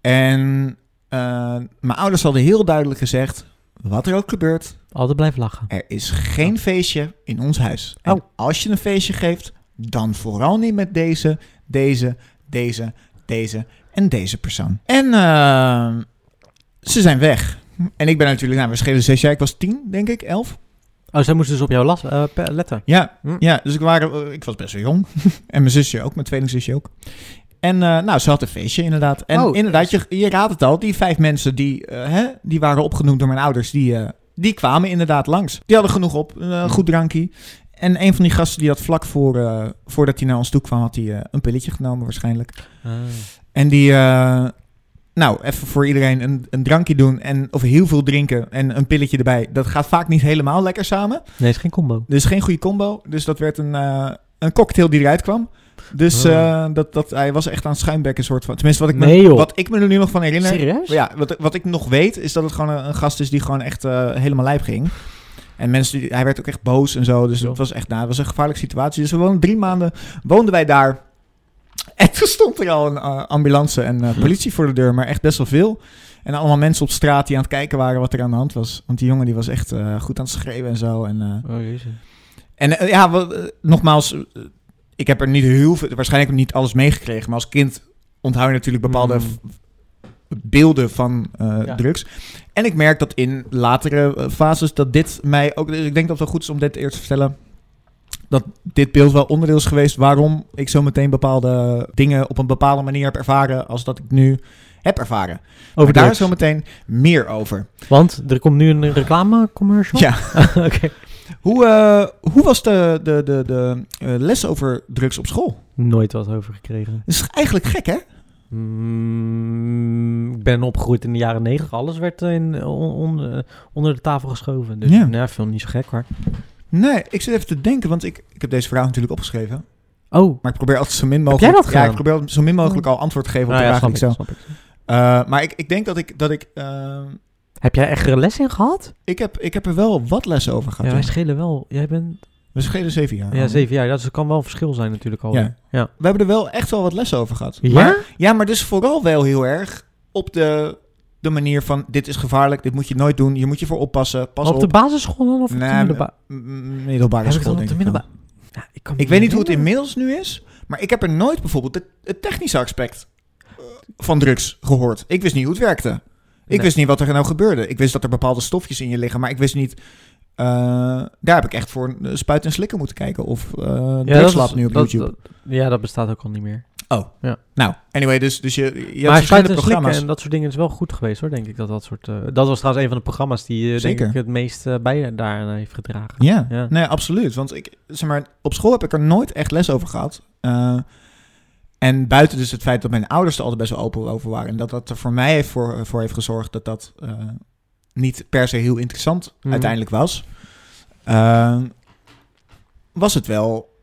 Speaker 1: En eh, mijn ouders hadden heel duidelijk gezegd: wat er ook gebeurt,
Speaker 2: Altijd blijven lachen.
Speaker 1: er is geen feestje in ons huis. En
Speaker 2: Oh.
Speaker 1: als je een feestje geeft, dan vooral niet met deze, deze, deze, deze en deze persoon. En eh, ze zijn weg. En ik ben natuurlijk, nou, we schelen zes jaar. Ik was tien, denk ik, elf.
Speaker 2: Oh, zij moesten dus op jou las, eh, letten.
Speaker 1: Ja,
Speaker 2: Hm.
Speaker 1: ja dus ik, waren, eh, ik was best wel jong. en mijn zusje ook, mijn tweelingzusje ook. En eh, nou, ze had een feestje inderdaad. En
Speaker 2: Oh,
Speaker 1: inderdaad, je, je raadt het al, die vijf mensen die, hè, die waren opgenoemd door mijn ouders, die, die kwamen inderdaad langs. Die hadden genoeg op, een goed drankje. En een van die gasten die had vlak voor, voordat hij naar ons toe kwam, had hij een pilletje genomen waarschijnlijk.
Speaker 2: Ah.
Speaker 1: En die, nou, even voor iedereen een, een drankje doen en, of heel veel drinken en een pilletje erbij. Dat gaat vaak niet helemaal lekker samen.
Speaker 2: Nee, is geen combo.
Speaker 1: Dus geen goede combo. Dus dat werd een, eh, een cocktail die eruit kwam. Dus
Speaker 2: Oh.
Speaker 1: eh, dat, dat, hij was echt aan het schuimbekken soort van. Tenminste, wat ik, me,
Speaker 2: Nee,
Speaker 1: wat ik me er nu nog van herinner.
Speaker 2: Serieus?
Speaker 1: Ja, wat, wat ik nog weet, is dat het gewoon een, een gast is die gewoon echt eh, helemaal lijp ging. En mensen, die, hij werd ook echt boos en zo. Dus het was echt, nou, het was een gevaarlijke situatie. Dus we woonden drie maanden, woonden wij daar. En toen stond er al een eh, ambulance en eh, politie voor de deur, maar echt best wel veel. En allemaal mensen op straat die aan het kijken waren wat er aan de hand was. Want die jongen die was echt eh, goed aan het schreeuwen en zo. En,
Speaker 2: Oh, jezus.
Speaker 1: en ja, nogmaals, ik heb er niet heel veel, waarschijnlijk niet alles meegekregen, maar als kind onthoud je natuurlijk bepaalde
Speaker 2: Mm.
Speaker 1: v- beelden van
Speaker 2: Ja.
Speaker 1: drugs. En ik merk dat in latere fases dat dit mij ook, dus ik denk dat het wel goed is om dit eerst te vertellen. Dat dit beeld wel onderdeel is geweest waarom ik zo meteen bepaalde dingen op een bepaalde manier heb ervaren als dat ik nu heb ervaren.
Speaker 2: Over
Speaker 1: daar zo meteen meer over.
Speaker 2: Want er komt nu een reclamecommercial?
Speaker 1: Ja.
Speaker 2: Oké.
Speaker 1: Hoe, eh, hoe was de, de, de, de eh, les over drugs op school?
Speaker 2: Nooit wat over gekregen.
Speaker 1: Dat is eigenlijk gek, hè?
Speaker 2: Mm, ik ben opgegroeid in de jaren negentig. Alles werd in, on- on- eh, onder de tafel geschoven. Dus
Speaker 1: Ja.
Speaker 2: ja. nou, veel niet zo gek hoor.
Speaker 1: Nee, ik zit even te denken, want ik, ik heb deze vraag natuurlijk opgeschreven.
Speaker 2: Oh,
Speaker 1: Maar ik probeer altijd zo min mogelijk...
Speaker 2: jij dat
Speaker 1: Ja,
Speaker 2: gedaan?
Speaker 1: ik probeer zo min mogelijk al antwoord te geven op
Speaker 2: nou
Speaker 1: de
Speaker 2: ja,
Speaker 1: vraag
Speaker 2: ik,
Speaker 1: zo.
Speaker 2: ik.
Speaker 1: Eh, maar ik, ik denk dat ik... Dat ik, eh,
Speaker 2: Heb jij echt er een les in gehad?
Speaker 1: ik, heb, ik heb er wel wat lessen over
Speaker 2: Ja,
Speaker 1: gehad.
Speaker 2: wij
Speaker 1: Ja,
Speaker 2: schelen wel. Jij bent...
Speaker 1: We schelen zeven jaar.
Speaker 2: Ja, zeven jaar. Ja, er kan wel een verschil zijn natuurlijk al.
Speaker 1: Ja.
Speaker 2: ja.
Speaker 1: We hebben er wel echt wel wat lessen over gehad.
Speaker 2: Ja?
Speaker 1: Maar, ja, maar dus vooral wel heel erg op de, de manier van... Dit is gevaarlijk, dit moet je nooit doen. Je moet je voor oppassen. Pas
Speaker 2: op
Speaker 1: op.
Speaker 2: de basisschool dan? Of op de middelbare? Heb
Speaker 1: school, denk
Speaker 2: de
Speaker 1: ik.
Speaker 2: Ja, kan
Speaker 1: Ik weet niet hoe het inmiddels nu is, maar ik heb er nooit bijvoorbeeld het, het technische aspect eh, van drugs gehoord. Ik wist niet hoe het werkte. Ik
Speaker 2: Nee.
Speaker 1: wist niet wat er nou gebeurde. Ik wist dat er bepaalde stofjes in je liggen, maar ik wist niet... eh, daar heb ik echt voor eh, spuit en slikken moeten kijken. Of uh,
Speaker 2: Ja, dat
Speaker 1: drugslab
Speaker 2: is-
Speaker 1: nu op
Speaker 2: dat-
Speaker 1: YouTube.
Speaker 2: dat- ja, dat bestaat ook al niet meer.
Speaker 1: Nou, anyway, dus, dus je, je hebt
Speaker 2: maar
Speaker 1: verschillende programma's.
Speaker 2: En dat soort dingen is wel goed geweest hoor, denk ik. Dat, dat, soort, eh, dat was trouwens een van de programma's die eh, denk ik het meest eh, bij daaraan heeft gedragen.
Speaker 1: Ja,
Speaker 2: Ja.
Speaker 1: nee, absoluut. Want ik, zeg maar, op school heb ik er nooit echt les over gehad. Eh, en buiten dus het feit dat mijn ouders er altijd best wel open over waren. En dat dat er voor mij heeft voor, voor heeft gezorgd dat dat niet per se heel interessant
Speaker 2: Mhm.
Speaker 1: uiteindelijk was. was het wel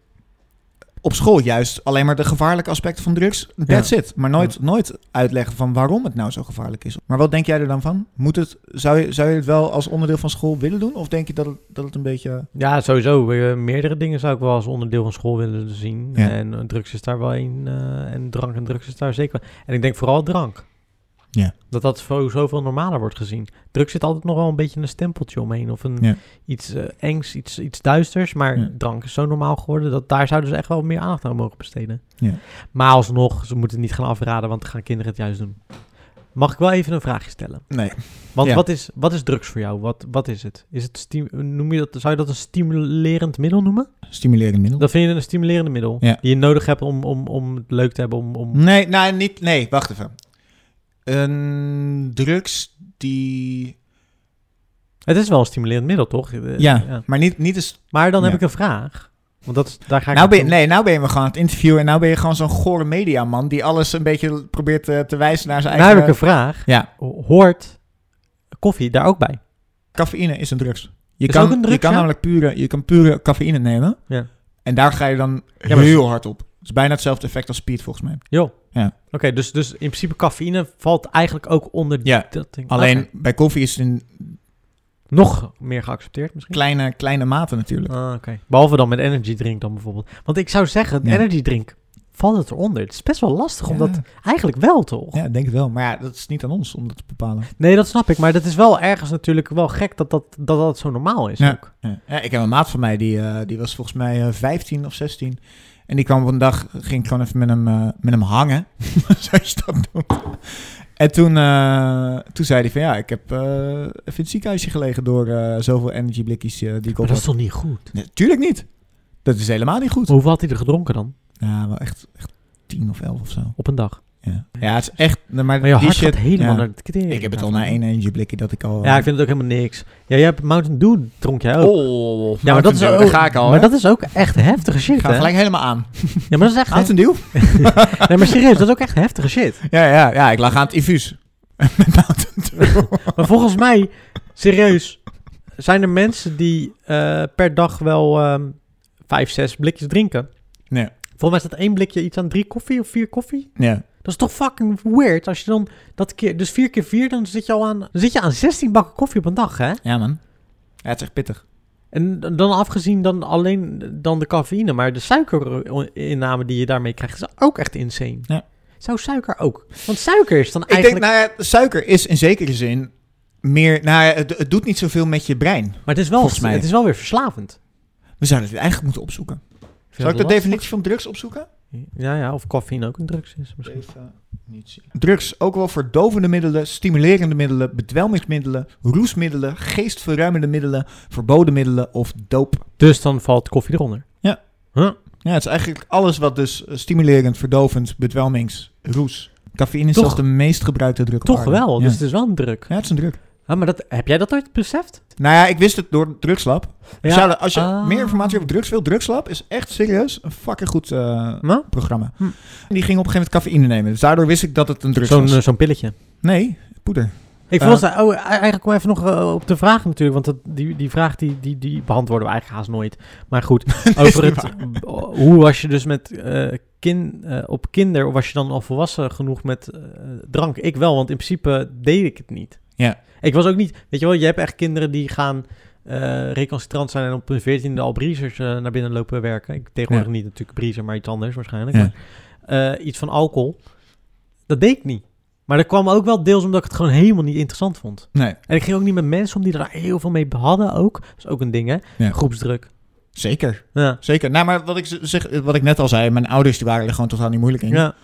Speaker 1: op school juist alleen maar de gevaarlijke aspecten van drugs. That's it. Maar nooit, nooit uitleggen van waarom het nou zo gevaarlijk is. Maar wat denk jij er dan van? Moet het, zou, je, zou je het wel als onderdeel van school willen doen? Of denk je dat het, dat het een beetje...
Speaker 2: Ja, sowieso. eh, meerdere dingen zou ik wel als onderdeel van school willen zien.
Speaker 1: Ja.
Speaker 2: En eh, drugs is daar wel een. eh, en drank en drugs is daar zeker. En ik denk vooral drank.
Speaker 1: Ja.
Speaker 2: Dat dat zo- zoveel normaler wordt gezien. Drugs zit altijd nog wel een beetje een stempeltje omheen. Of een,
Speaker 1: Ja.
Speaker 2: iets eh, engs, iets, iets duisters. Maar
Speaker 1: Ja.
Speaker 2: drank is zo normaal geworden. Dat daar zouden ze echt wel meer aandacht aan mogen besteden.
Speaker 1: Ja.
Speaker 2: Maar alsnog, ze moeten het niet gaan afraden. Want dan gaan kinderen het juist doen. Mag ik wel even een vraagje stellen?
Speaker 1: Nee.
Speaker 2: Want wat, is, wat is drugs voor jou? Wat, wat is het? Is het noem je dat, zou je dat een stimulerend middel noemen?
Speaker 1: Stimulerend middel?
Speaker 2: Dat vind je een stimulerende middel? Die je nodig hebt om, om, om het leuk te hebben? Om, om...
Speaker 1: Nee, nou, niet, nee, wacht even. Een drugs die...
Speaker 2: Het is wel een stimulerend middel, toch? Eh,
Speaker 1: Ja, maar niet, niet eens...
Speaker 2: Maar dan
Speaker 1: Ja.
Speaker 2: heb ik een vraag. Want dat daar ga ik
Speaker 1: Nou ben, je, nee, nou ben je me gewoon aan het interviewen en nou ben je gewoon zo'n gore mediaman die alles een beetje probeert eh, te wijzen naar zijn
Speaker 2: Nou heb
Speaker 1: eigen...
Speaker 2: ik een vraag.
Speaker 1: Ja,
Speaker 2: Hoort koffie daar ook bij?
Speaker 1: cafeïne is een drugs. Je
Speaker 2: Is
Speaker 1: kan,
Speaker 2: ook een drugs,
Speaker 1: je kan
Speaker 2: ja?
Speaker 1: namelijk pure, je kan pure cafeïne nemen
Speaker 2: Ja.
Speaker 1: en daar ga je dan
Speaker 2: Ja, maar-
Speaker 1: heel hard op. Het is bijna hetzelfde effect als speed volgens mij.
Speaker 2: Jo.
Speaker 1: Ja.
Speaker 2: Oké, dus, dus in principe cafeïne valt eigenlijk ook onder
Speaker 1: Ja.
Speaker 2: dat ding.
Speaker 1: Alleen bij koffie is het in
Speaker 2: Nog meer geaccepteerd misschien?
Speaker 1: kleine, kleine mate natuurlijk.
Speaker 2: Ah, oké. Behalve dan met energy drink dan bijvoorbeeld. Want ik zou zeggen,
Speaker 1: Ja.
Speaker 2: energy drink valt het eronder. Het is best wel lastig om
Speaker 1: Ja.
Speaker 2: dat eigenlijk wel toch?
Speaker 1: Ja, denk het wel. Maar ja, dat is niet aan ons om dat te bepalen.
Speaker 2: Nee, dat snap ik. Maar dat is wel ergens natuurlijk wel gek dat dat, dat, dat zo normaal is
Speaker 1: Ja.
Speaker 2: ook.
Speaker 1: Ja. Ik heb een maat van mij, die, eh, die was volgens mij eh, 15 of 16. En die kwam op een dag, ging ik gewoon even met hem, eh, met hem hangen. Zoals je dat noemt. En toen, eh, toen zei hij van ja, ik heb eh, even in het ziekenhuisje gelegen door zoveel energyblikjes die ik
Speaker 2: Maar
Speaker 1: op
Speaker 2: dat is toch niet goed?
Speaker 1: Nee, tuurlijk niet. Dat is helemaal niet goed.
Speaker 2: Hoeveel had hij er gedronken dan?
Speaker 1: Ja, wel echt, echt 10 of 11 of zo.
Speaker 2: Op een dag?
Speaker 1: Ja, ja het is echt... Maar,
Speaker 2: Maar je
Speaker 1: die
Speaker 2: hart
Speaker 1: shit,
Speaker 2: gaat helemaal
Speaker 1: ja.
Speaker 2: naar de tering.
Speaker 1: Ik heb het al na één energieblikje dat ik al...
Speaker 2: Ja, ik vind het ook helemaal niks. Ja, jij hebt Mountain Dew dronk jij ook.
Speaker 1: Oh,
Speaker 2: ja, maar dat is ook,
Speaker 1: daar ga ik al.
Speaker 2: Maar
Speaker 1: hè.
Speaker 2: dat is ook echt heftige shit,
Speaker 1: ga gelijk helemaal aan.
Speaker 2: Ja, maar dat is echt...
Speaker 1: Mountain Dew?
Speaker 2: nee, maar serieus, dat is ook echt heftige shit.
Speaker 1: Ja, ja, ja, ik lag aan het infuus. Met Mountain Dew.
Speaker 2: Maar volgens mij, serieus, zijn er mensen die eh, per dag wel ehm, vijf, zes blikjes drinken.
Speaker 1: Nee.
Speaker 2: Volgens mij is dat één blikje iets aan drie koffie of vier koffie.
Speaker 1: Ja.
Speaker 2: Dat is toch fucking weird als je dan dat keer, dus vier keer vier, dan zit je al aan, dan zit je aan 16 bakken koffie op een dag, hè?
Speaker 1: ja, man. Ja, het is echt pittig.
Speaker 2: En dan afgezien dan alleen dan de cafeïne, maar de suikerinname die je daarmee krijgt is ook echt insane.
Speaker 1: Ja.
Speaker 2: Zou suiker ook? Want suiker is dan
Speaker 1: Ik denk,
Speaker 2: eigenlijk...
Speaker 1: nou ja, suiker is in zekere zin meer... Nou ja, het, het doet niet zoveel met je brein.
Speaker 2: maar het is, wel,
Speaker 1: volgens mij-
Speaker 2: het is wel weer verslavend.
Speaker 1: We zouden dit eigenlijk moeten opzoeken. Zal ik de definitie van drugs opzoeken?
Speaker 2: Ja, ja, of cafeïne ook een drugs is misschien.
Speaker 1: Definitie. Drugs, ook wel verdovende middelen, stimulerende middelen, bedwelmingsmiddelen, roesmiddelen, geestverruimende middelen, verboden middelen of doop.
Speaker 2: Dus dan valt koffie eronder.
Speaker 1: Ja.
Speaker 2: Huh?
Speaker 1: Ja, het is eigenlijk alles wat dus eh, stimulerend, verdovend, bedwelmings, roes. Cafeïne is
Speaker 2: Toch-
Speaker 1: de meest gebruikte drug op
Speaker 2: Toch wel,
Speaker 1: Ja.
Speaker 2: dus het is wel een druk.
Speaker 1: ja, het is een drug.
Speaker 2: Ah, maar dat, heb jij dat ooit beseft?
Speaker 1: Nou ja, ik wist het door Drugslab. Als je
Speaker 2: Ah.
Speaker 1: meer informatie over drugs wil, Drugslab is echt serieus een fucking goed eh,
Speaker 2: Nou,
Speaker 1: programma.
Speaker 2: Hm.
Speaker 1: Die ging op een gegeven moment cafeïne nemen. Dus daardoor wist ik dat het een drug
Speaker 2: zo'n
Speaker 1: was.
Speaker 2: eh, zo'n pilletje.
Speaker 1: Nee, poeder.
Speaker 2: Ik
Speaker 1: Eh.
Speaker 2: vond het, oh, eigenlijk kom even nog eh, op de vraag natuurlijk, want dat, die, die vraag die, die, die beantwoorden we eigenlijk haast nooit. Maar goed, over het, hoe was je dus met eh, kin, eh, op kinder, of was je dan al volwassen genoeg met eh, drank? Ik wel, want in principe deed ik het niet.
Speaker 1: Ja.
Speaker 2: Ik was ook niet, weet je wel, je hebt echt kinderen die gaan recalcitrant zijn en op hun veertiende al breezers eh, naar binnen lopen werken. Ik tegenwoordig
Speaker 1: Ja.
Speaker 2: niet natuurlijk breezer, maar iets anders waarschijnlijk.
Speaker 1: Ja.
Speaker 2: Maar, eh, iets van alcohol, dat deed ik niet. Maar dat kwam ook wel deels omdat ik het gewoon helemaal niet interessant vond.
Speaker 1: Nee,
Speaker 2: En ik ging ook niet met mensen om die er daar heel veel mee hadden ook. Dat is ook een ding, hè?
Speaker 1: Ja.
Speaker 2: Groepsdruk.
Speaker 1: zeker.
Speaker 2: Ja.
Speaker 1: Zeker. Nou, maar wat ik, zeg, wat ik net al zei, mijn ouders die waren er gewoon totaal niet moeilijk in.
Speaker 2: ja.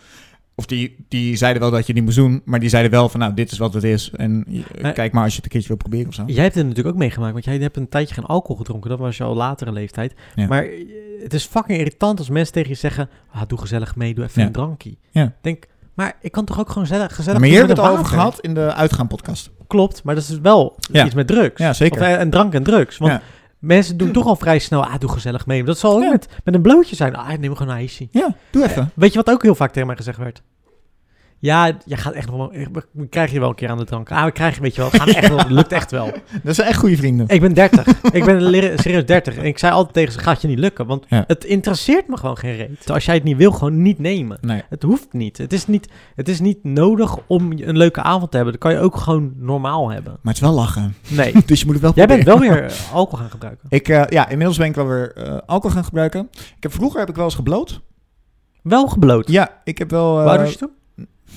Speaker 1: Of die, die zeiden wel dat je niet moest doen, maar die zeiden wel van, nou, dit is wat het is. En je-
Speaker 2: Eh,
Speaker 1: kijk maar als je het een keertje wil proberen of zo.
Speaker 2: Jij hebt het natuurlijk ook meegemaakt, want jij hebt een tijdje geen alcohol gedronken. Dat was je al latere leeftijd.
Speaker 1: Ja.
Speaker 2: Maar eh, het is fucking irritant als mensen tegen je zeggen... Ah, doe gezellig mee, doe even
Speaker 1: Ja.
Speaker 2: een drankje.
Speaker 1: Ja.
Speaker 2: Denk, maar ik kan toch ook gewoon gezellig, gezellig
Speaker 1: maar hebben we het al over gehad in de uitgaanpodcast.
Speaker 2: Klopt, maar dat is wel
Speaker 1: Ja.
Speaker 2: iets met drugs.
Speaker 1: Ja, zeker.
Speaker 2: Of, eh, en drank en drugs. Want. Mensen doen toch al vrij snel... Ah, doe gezellig mee. Dat zal ook
Speaker 1: Ja.
Speaker 2: met, met een blootje zijn. Ah, neem gewoon een ijsje.
Speaker 1: Ja, doe even.
Speaker 2: Weet je wat ook heel vaak tegen mij gezegd werd? Ja, je gaat echt nog wel... We krijgen je wel een keer aan de drank. Ah, we krijgen, weet je wel, het gaat echt wel, lukt echt wel.
Speaker 1: Dat zijn echt goede vrienden.
Speaker 2: Ik ben 30. ik ben serieus 30. En ik zei altijd tegen ze, gaat je niet lukken. Want
Speaker 1: Ja.
Speaker 2: het interesseert me gewoon geen reet. Als jij het niet wil, gewoon niet nemen.
Speaker 1: Nee.
Speaker 2: Het hoeft niet. Het is niet, het is niet nodig om een leuke avond te hebben. Dat kan je ook gewoon normaal hebben.
Speaker 1: Maar het is wel lachen.
Speaker 2: Nee.
Speaker 1: Dus je moet het wel
Speaker 2: Jij bent wel weer eh, alcohol gaan gebruiken.
Speaker 1: Ik, eh, ja, inmiddels ben ik wel weer eh, alcohol gaan gebruiken. Ik heb, vroeger heb ik wel eens gebloot.
Speaker 2: Wel gebloot.
Speaker 1: Ja, ik heb wel eh
Speaker 2: was je toen?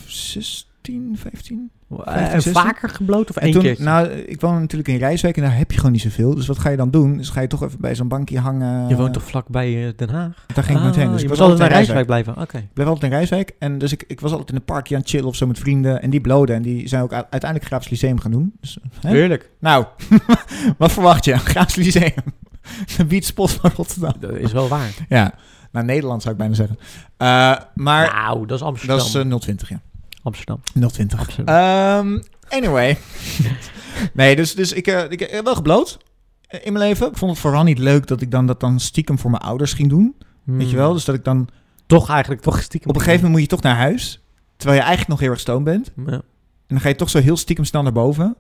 Speaker 1: 16, 15.
Speaker 2: Eh, en
Speaker 1: 16?
Speaker 2: vaker gebloot of één
Speaker 1: toen,
Speaker 2: keer?
Speaker 1: nou, ik woon natuurlijk in Rijswijk en daar heb je gewoon niet zoveel. Dus wat ga je dan doen? Dus ga je toch even bij zo'n bankje hangen.
Speaker 2: je woont toch vlakbij eh, Den Haag?
Speaker 1: Daar ging ik nooit heen. Dus
Speaker 2: je
Speaker 1: ik was
Speaker 2: altijd
Speaker 1: in
Speaker 2: Rijswijk blijven. Oké.
Speaker 1: Ik bleef altijd in Rijswijk. En dus ik, ik was altijd in een parkje aan het chillen of zo met vrienden. En die bloden. En die zijn ook uiteindelijk Graafs Lyceum gaan doen. Dus?
Speaker 2: Heerlijk.
Speaker 1: Nou, wat verwacht je? Graafs Lyceum. De beatspot van Rotterdam.
Speaker 2: Dat is wel waar.
Speaker 1: Ja, naar Nederland zou ik bijna zeggen. Eh, maar
Speaker 2: nou, dat is Amsterdam.
Speaker 1: dat is eh, 020, ja.
Speaker 2: Amsterdam.
Speaker 1: 020.
Speaker 2: Amsterdam.
Speaker 1: Ehm, anyway. nee, dus, dus ik, eh, ik heb wel gebloot. in mijn leven. Ik vond het vooral niet leuk dat ik dan dat dan stiekem voor mijn ouders ging doen. Weet je wel? Dus dat ik dan...
Speaker 2: Toch eigenlijk, toch stiekem.
Speaker 1: Op een gegeven moment moet je toch naar huis. Terwijl je eigenlijk nog heel erg stoom bent.
Speaker 2: Ja.
Speaker 1: En dan ga je toch zo heel stiekem snel naar boven. En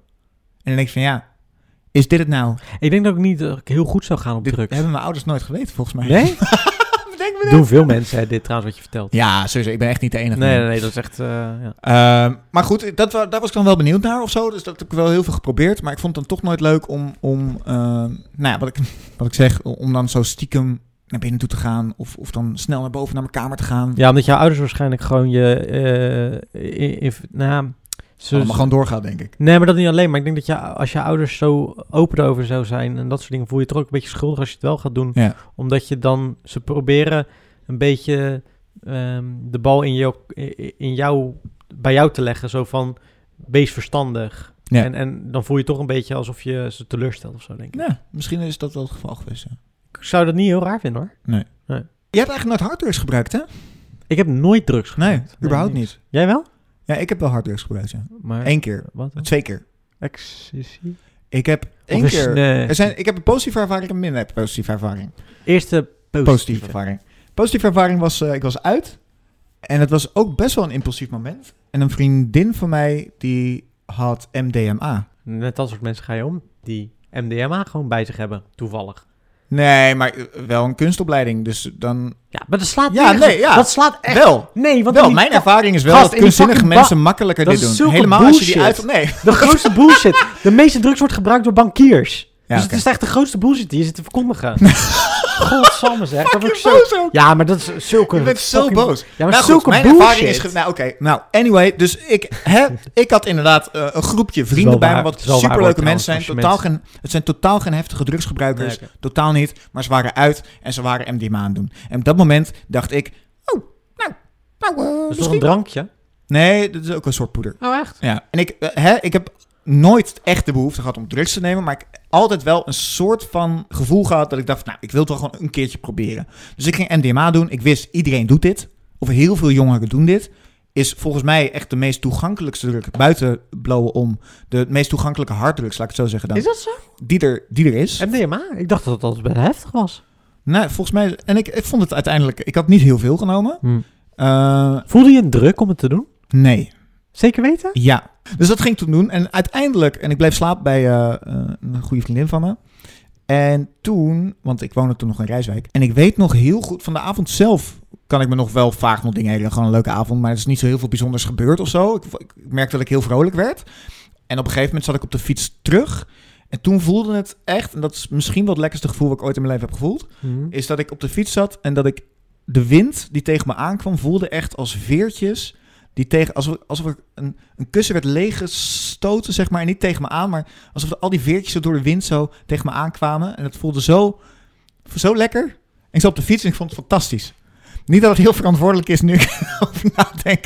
Speaker 1: dan denk je van ja, is dit het nou?
Speaker 2: Ik denk dat ik niet eh, heel goed zou gaan op
Speaker 1: Dit
Speaker 2: drugs.
Speaker 1: hebben mijn ouders nooit geweten volgens mij.
Speaker 2: Nee?
Speaker 1: Me
Speaker 2: Doen veel mensen hè, dit trouwens wat je vertelt.
Speaker 1: Ja, sowieso. Ik ben echt niet de enige.
Speaker 2: Nee, nee, nee, dat is echt... eh, ja.
Speaker 1: Ehm, maar goed, dat, daar was ik dan wel benieuwd naar of zo. Dus dat heb ik wel heel veel geprobeerd. Maar ik vond het dan toch nooit leuk om, om ehm, nou ja, wat ik, wat ik zeg, om dan zo stiekem naar binnen toe te gaan. Of, of dan snel naar boven naar mijn kamer te gaan.
Speaker 2: ja, omdat jouw ouders waarschijnlijk gewoon je... eh, in- in- nou, ze,
Speaker 1: Allemaal gewoon doorgaan, denk ik.
Speaker 2: Nee, maar dat niet alleen. Maar ik denk dat je, als je ouders zo open over zou zijn en dat soort dingen, voel je toch ook een beetje schuldig als je het wel gaat doen.
Speaker 1: Ja.
Speaker 2: Omdat je dan, ze proberen een beetje ehm, de bal in jou, in jou, bij jou te leggen. Zo van, wees verstandig.
Speaker 1: Ja.
Speaker 2: En, en dan voel je toch een beetje alsof je ze teleurstelt of zo, denk ik.
Speaker 1: Ja, misschien is dat wel het geval geweest. Ja.
Speaker 2: Ik zou dat niet heel raar vinden, hoor.
Speaker 1: Je hebt eigenlijk nooit harddrugs gebruikt, hè?
Speaker 2: Ik heb nooit drugs
Speaker 1: Nee,
Speaker 2: gebruikt.
Speaker 1: überhaupt
Speaker 2: niks.
Speaker 1: niet.
Speaker 2: Jij wel?
Speaker 1: Ja, ik heb wel harddrugs gebruikt, ja.
Speaker 2: Maar,
Speaker 1: Eén keer.
Speaker 2: Wat? dan?
Speaker 1: Twee keer.
Speaker 2: Ecstasy?
Speaker 1: Ik heb één
Speaker 2: is-
Speaker 1: keer...
Speaker 2: nee.
Speaker 1: Er zijn, ik heb een positieve ervaring en een minder positieve ervaring.
Speaker 2: Eerste positieve.
Speaker 1: Positieve ervaring. Positieve ervaring was, eh, ik was uit. En het was ook best wel een impulsief moment. En een vriendin van mij, die had MDMA.
Speaker 2: Met dat soort mensen ga je om. Die MDMA gewoon bij zich hebben, toevallig.
Speaker 1: Nee, maar eh, wel een kunstopleiding. Dus dan...
Speaker 2: Ja, maar dat slaat
Speaker 1: Ja,
Speaker 2: nergens-
Speaker 1: nee, ja.
Speaker 2: Dat slaat echt...
Speaker 1: Wel.
Speaker 2: Nee, want
Speaker 1: Wel, mijn ervaring is wel
Speaker 2: Gast,
Speaker 1: dat kunstzinnige mensen makkelijker
Speaker 2: Dat
Speaker 1: dit
Speaker 2: is
Speaker 1: doen. Helemaal als je die uit...
Speaker 2: bullshit.
Speaker 1: Nee.
Speaker 2: De grootste bullshit. De meeste drugs wordt gebruikt door bankiers.
Speaker 1: Ja,
Speaker 2: dus het is echt de grootste bullshit die je zit te verkondigen. Godsamme zeg. Dat ik zo...
Speaker 1: Boos ook.
Speaker 2: Ja, maar dat is zulke...
Speaker 1: Je bent zo
Speaker 2: fucking-
Speaker 1: boos.
Speaker 2: Ja, maar
Speaker 1: nou goed,
Speaker 2: zulke
Speaker 1: mijn
Speaker 2: bullshit.
Speaker 1: ervaring is... ge- Nou, oké. Nou, anyway. Dus ik, hè, ik had inderdaad eh, een groepje vrienden bij me... wat superleuke mensen zijn. Totaal geen, het zijn totaal geen heftige drugsgebruikers.
Speaker 2: Nee.
Speaker 1: Totaal niet. Maar ze waren uit en ze waren MDMA aan het doen. En op dat moment dacht ik... Oh, nou, nou, eh,
Speaker 2: Dat is toch een drankje?
Speaker 1: Nee, dat is ook een soort poeder.
Speaker 2: Oh, echt?
Speaker 1: Ja. En ik, eh, hè, ik heb nooit echt de behoefte gehad om drugs te nemen. Maar ik altijd wel een soort van gevoel gehad dat ik dacht... Nou, ik wil het wel gewoon een keertje proberen. Dus ik ging MDMA doen. Ik wist, iedereen doet dit. Of heel veel jongeren doen dit. Is volgens mij echt de meest toegankelijkste drug. Buiten blowen om. De meest toegankelijke harddrugs, laat ik het zo zeggen dan.
Speaker 2: Is dat zo?
Speaker 1: Die er, die er is.
Speaker 2: MDMA? Ik dacht dat het altijd best heftig was.
Speaker 1: Nou, volgens mij... En ik, ik vond het uiteindelijk... Ik had niet heel veel genomen. Eh,
Speaker 2: Voelde je een druk om het te doen?
Speaker 1: nee.
Speaker 2: Zeker weten?
Speaker 1: Ja. Dus dat ging ik toen doen. En uiteindelijk... En ik bleef slapen bij eh, eh, een goede vriendin van me. En toen... Want ik woonde toen nog in Rijswijk. En ik weet nog heel goed... Van de avond zelf kan ik me nog wel vaak nog dingen herinneren. Gewoon een leuke avond. Maar er is niet zo heel veel bijzonders gebeurd of zo. Ik, ik merkte dat ik heel vrolijk werd. En op een gegeven moment zat ik op de fiets terug. En toen voelde het echt... En dat is misschien wel het lekkerste gevoel... wat ik ooit in mijn leven heb gevoeld is dat ik op de fiets zat en dat ik de wind die tegen me aankwam voelde echt als veertjes die tegen alsof, alsof er een, een kussen werd leeggestoten zeg maar en niet tegen me aan, maar alsof al die veertjes door de wind zo tegen me aankwamen en het voelde zo zo lekker. En ik zat op de fiets en ik vond het fantastisch. Niet dat het heel verantwoordelijk is nu ik over nadenk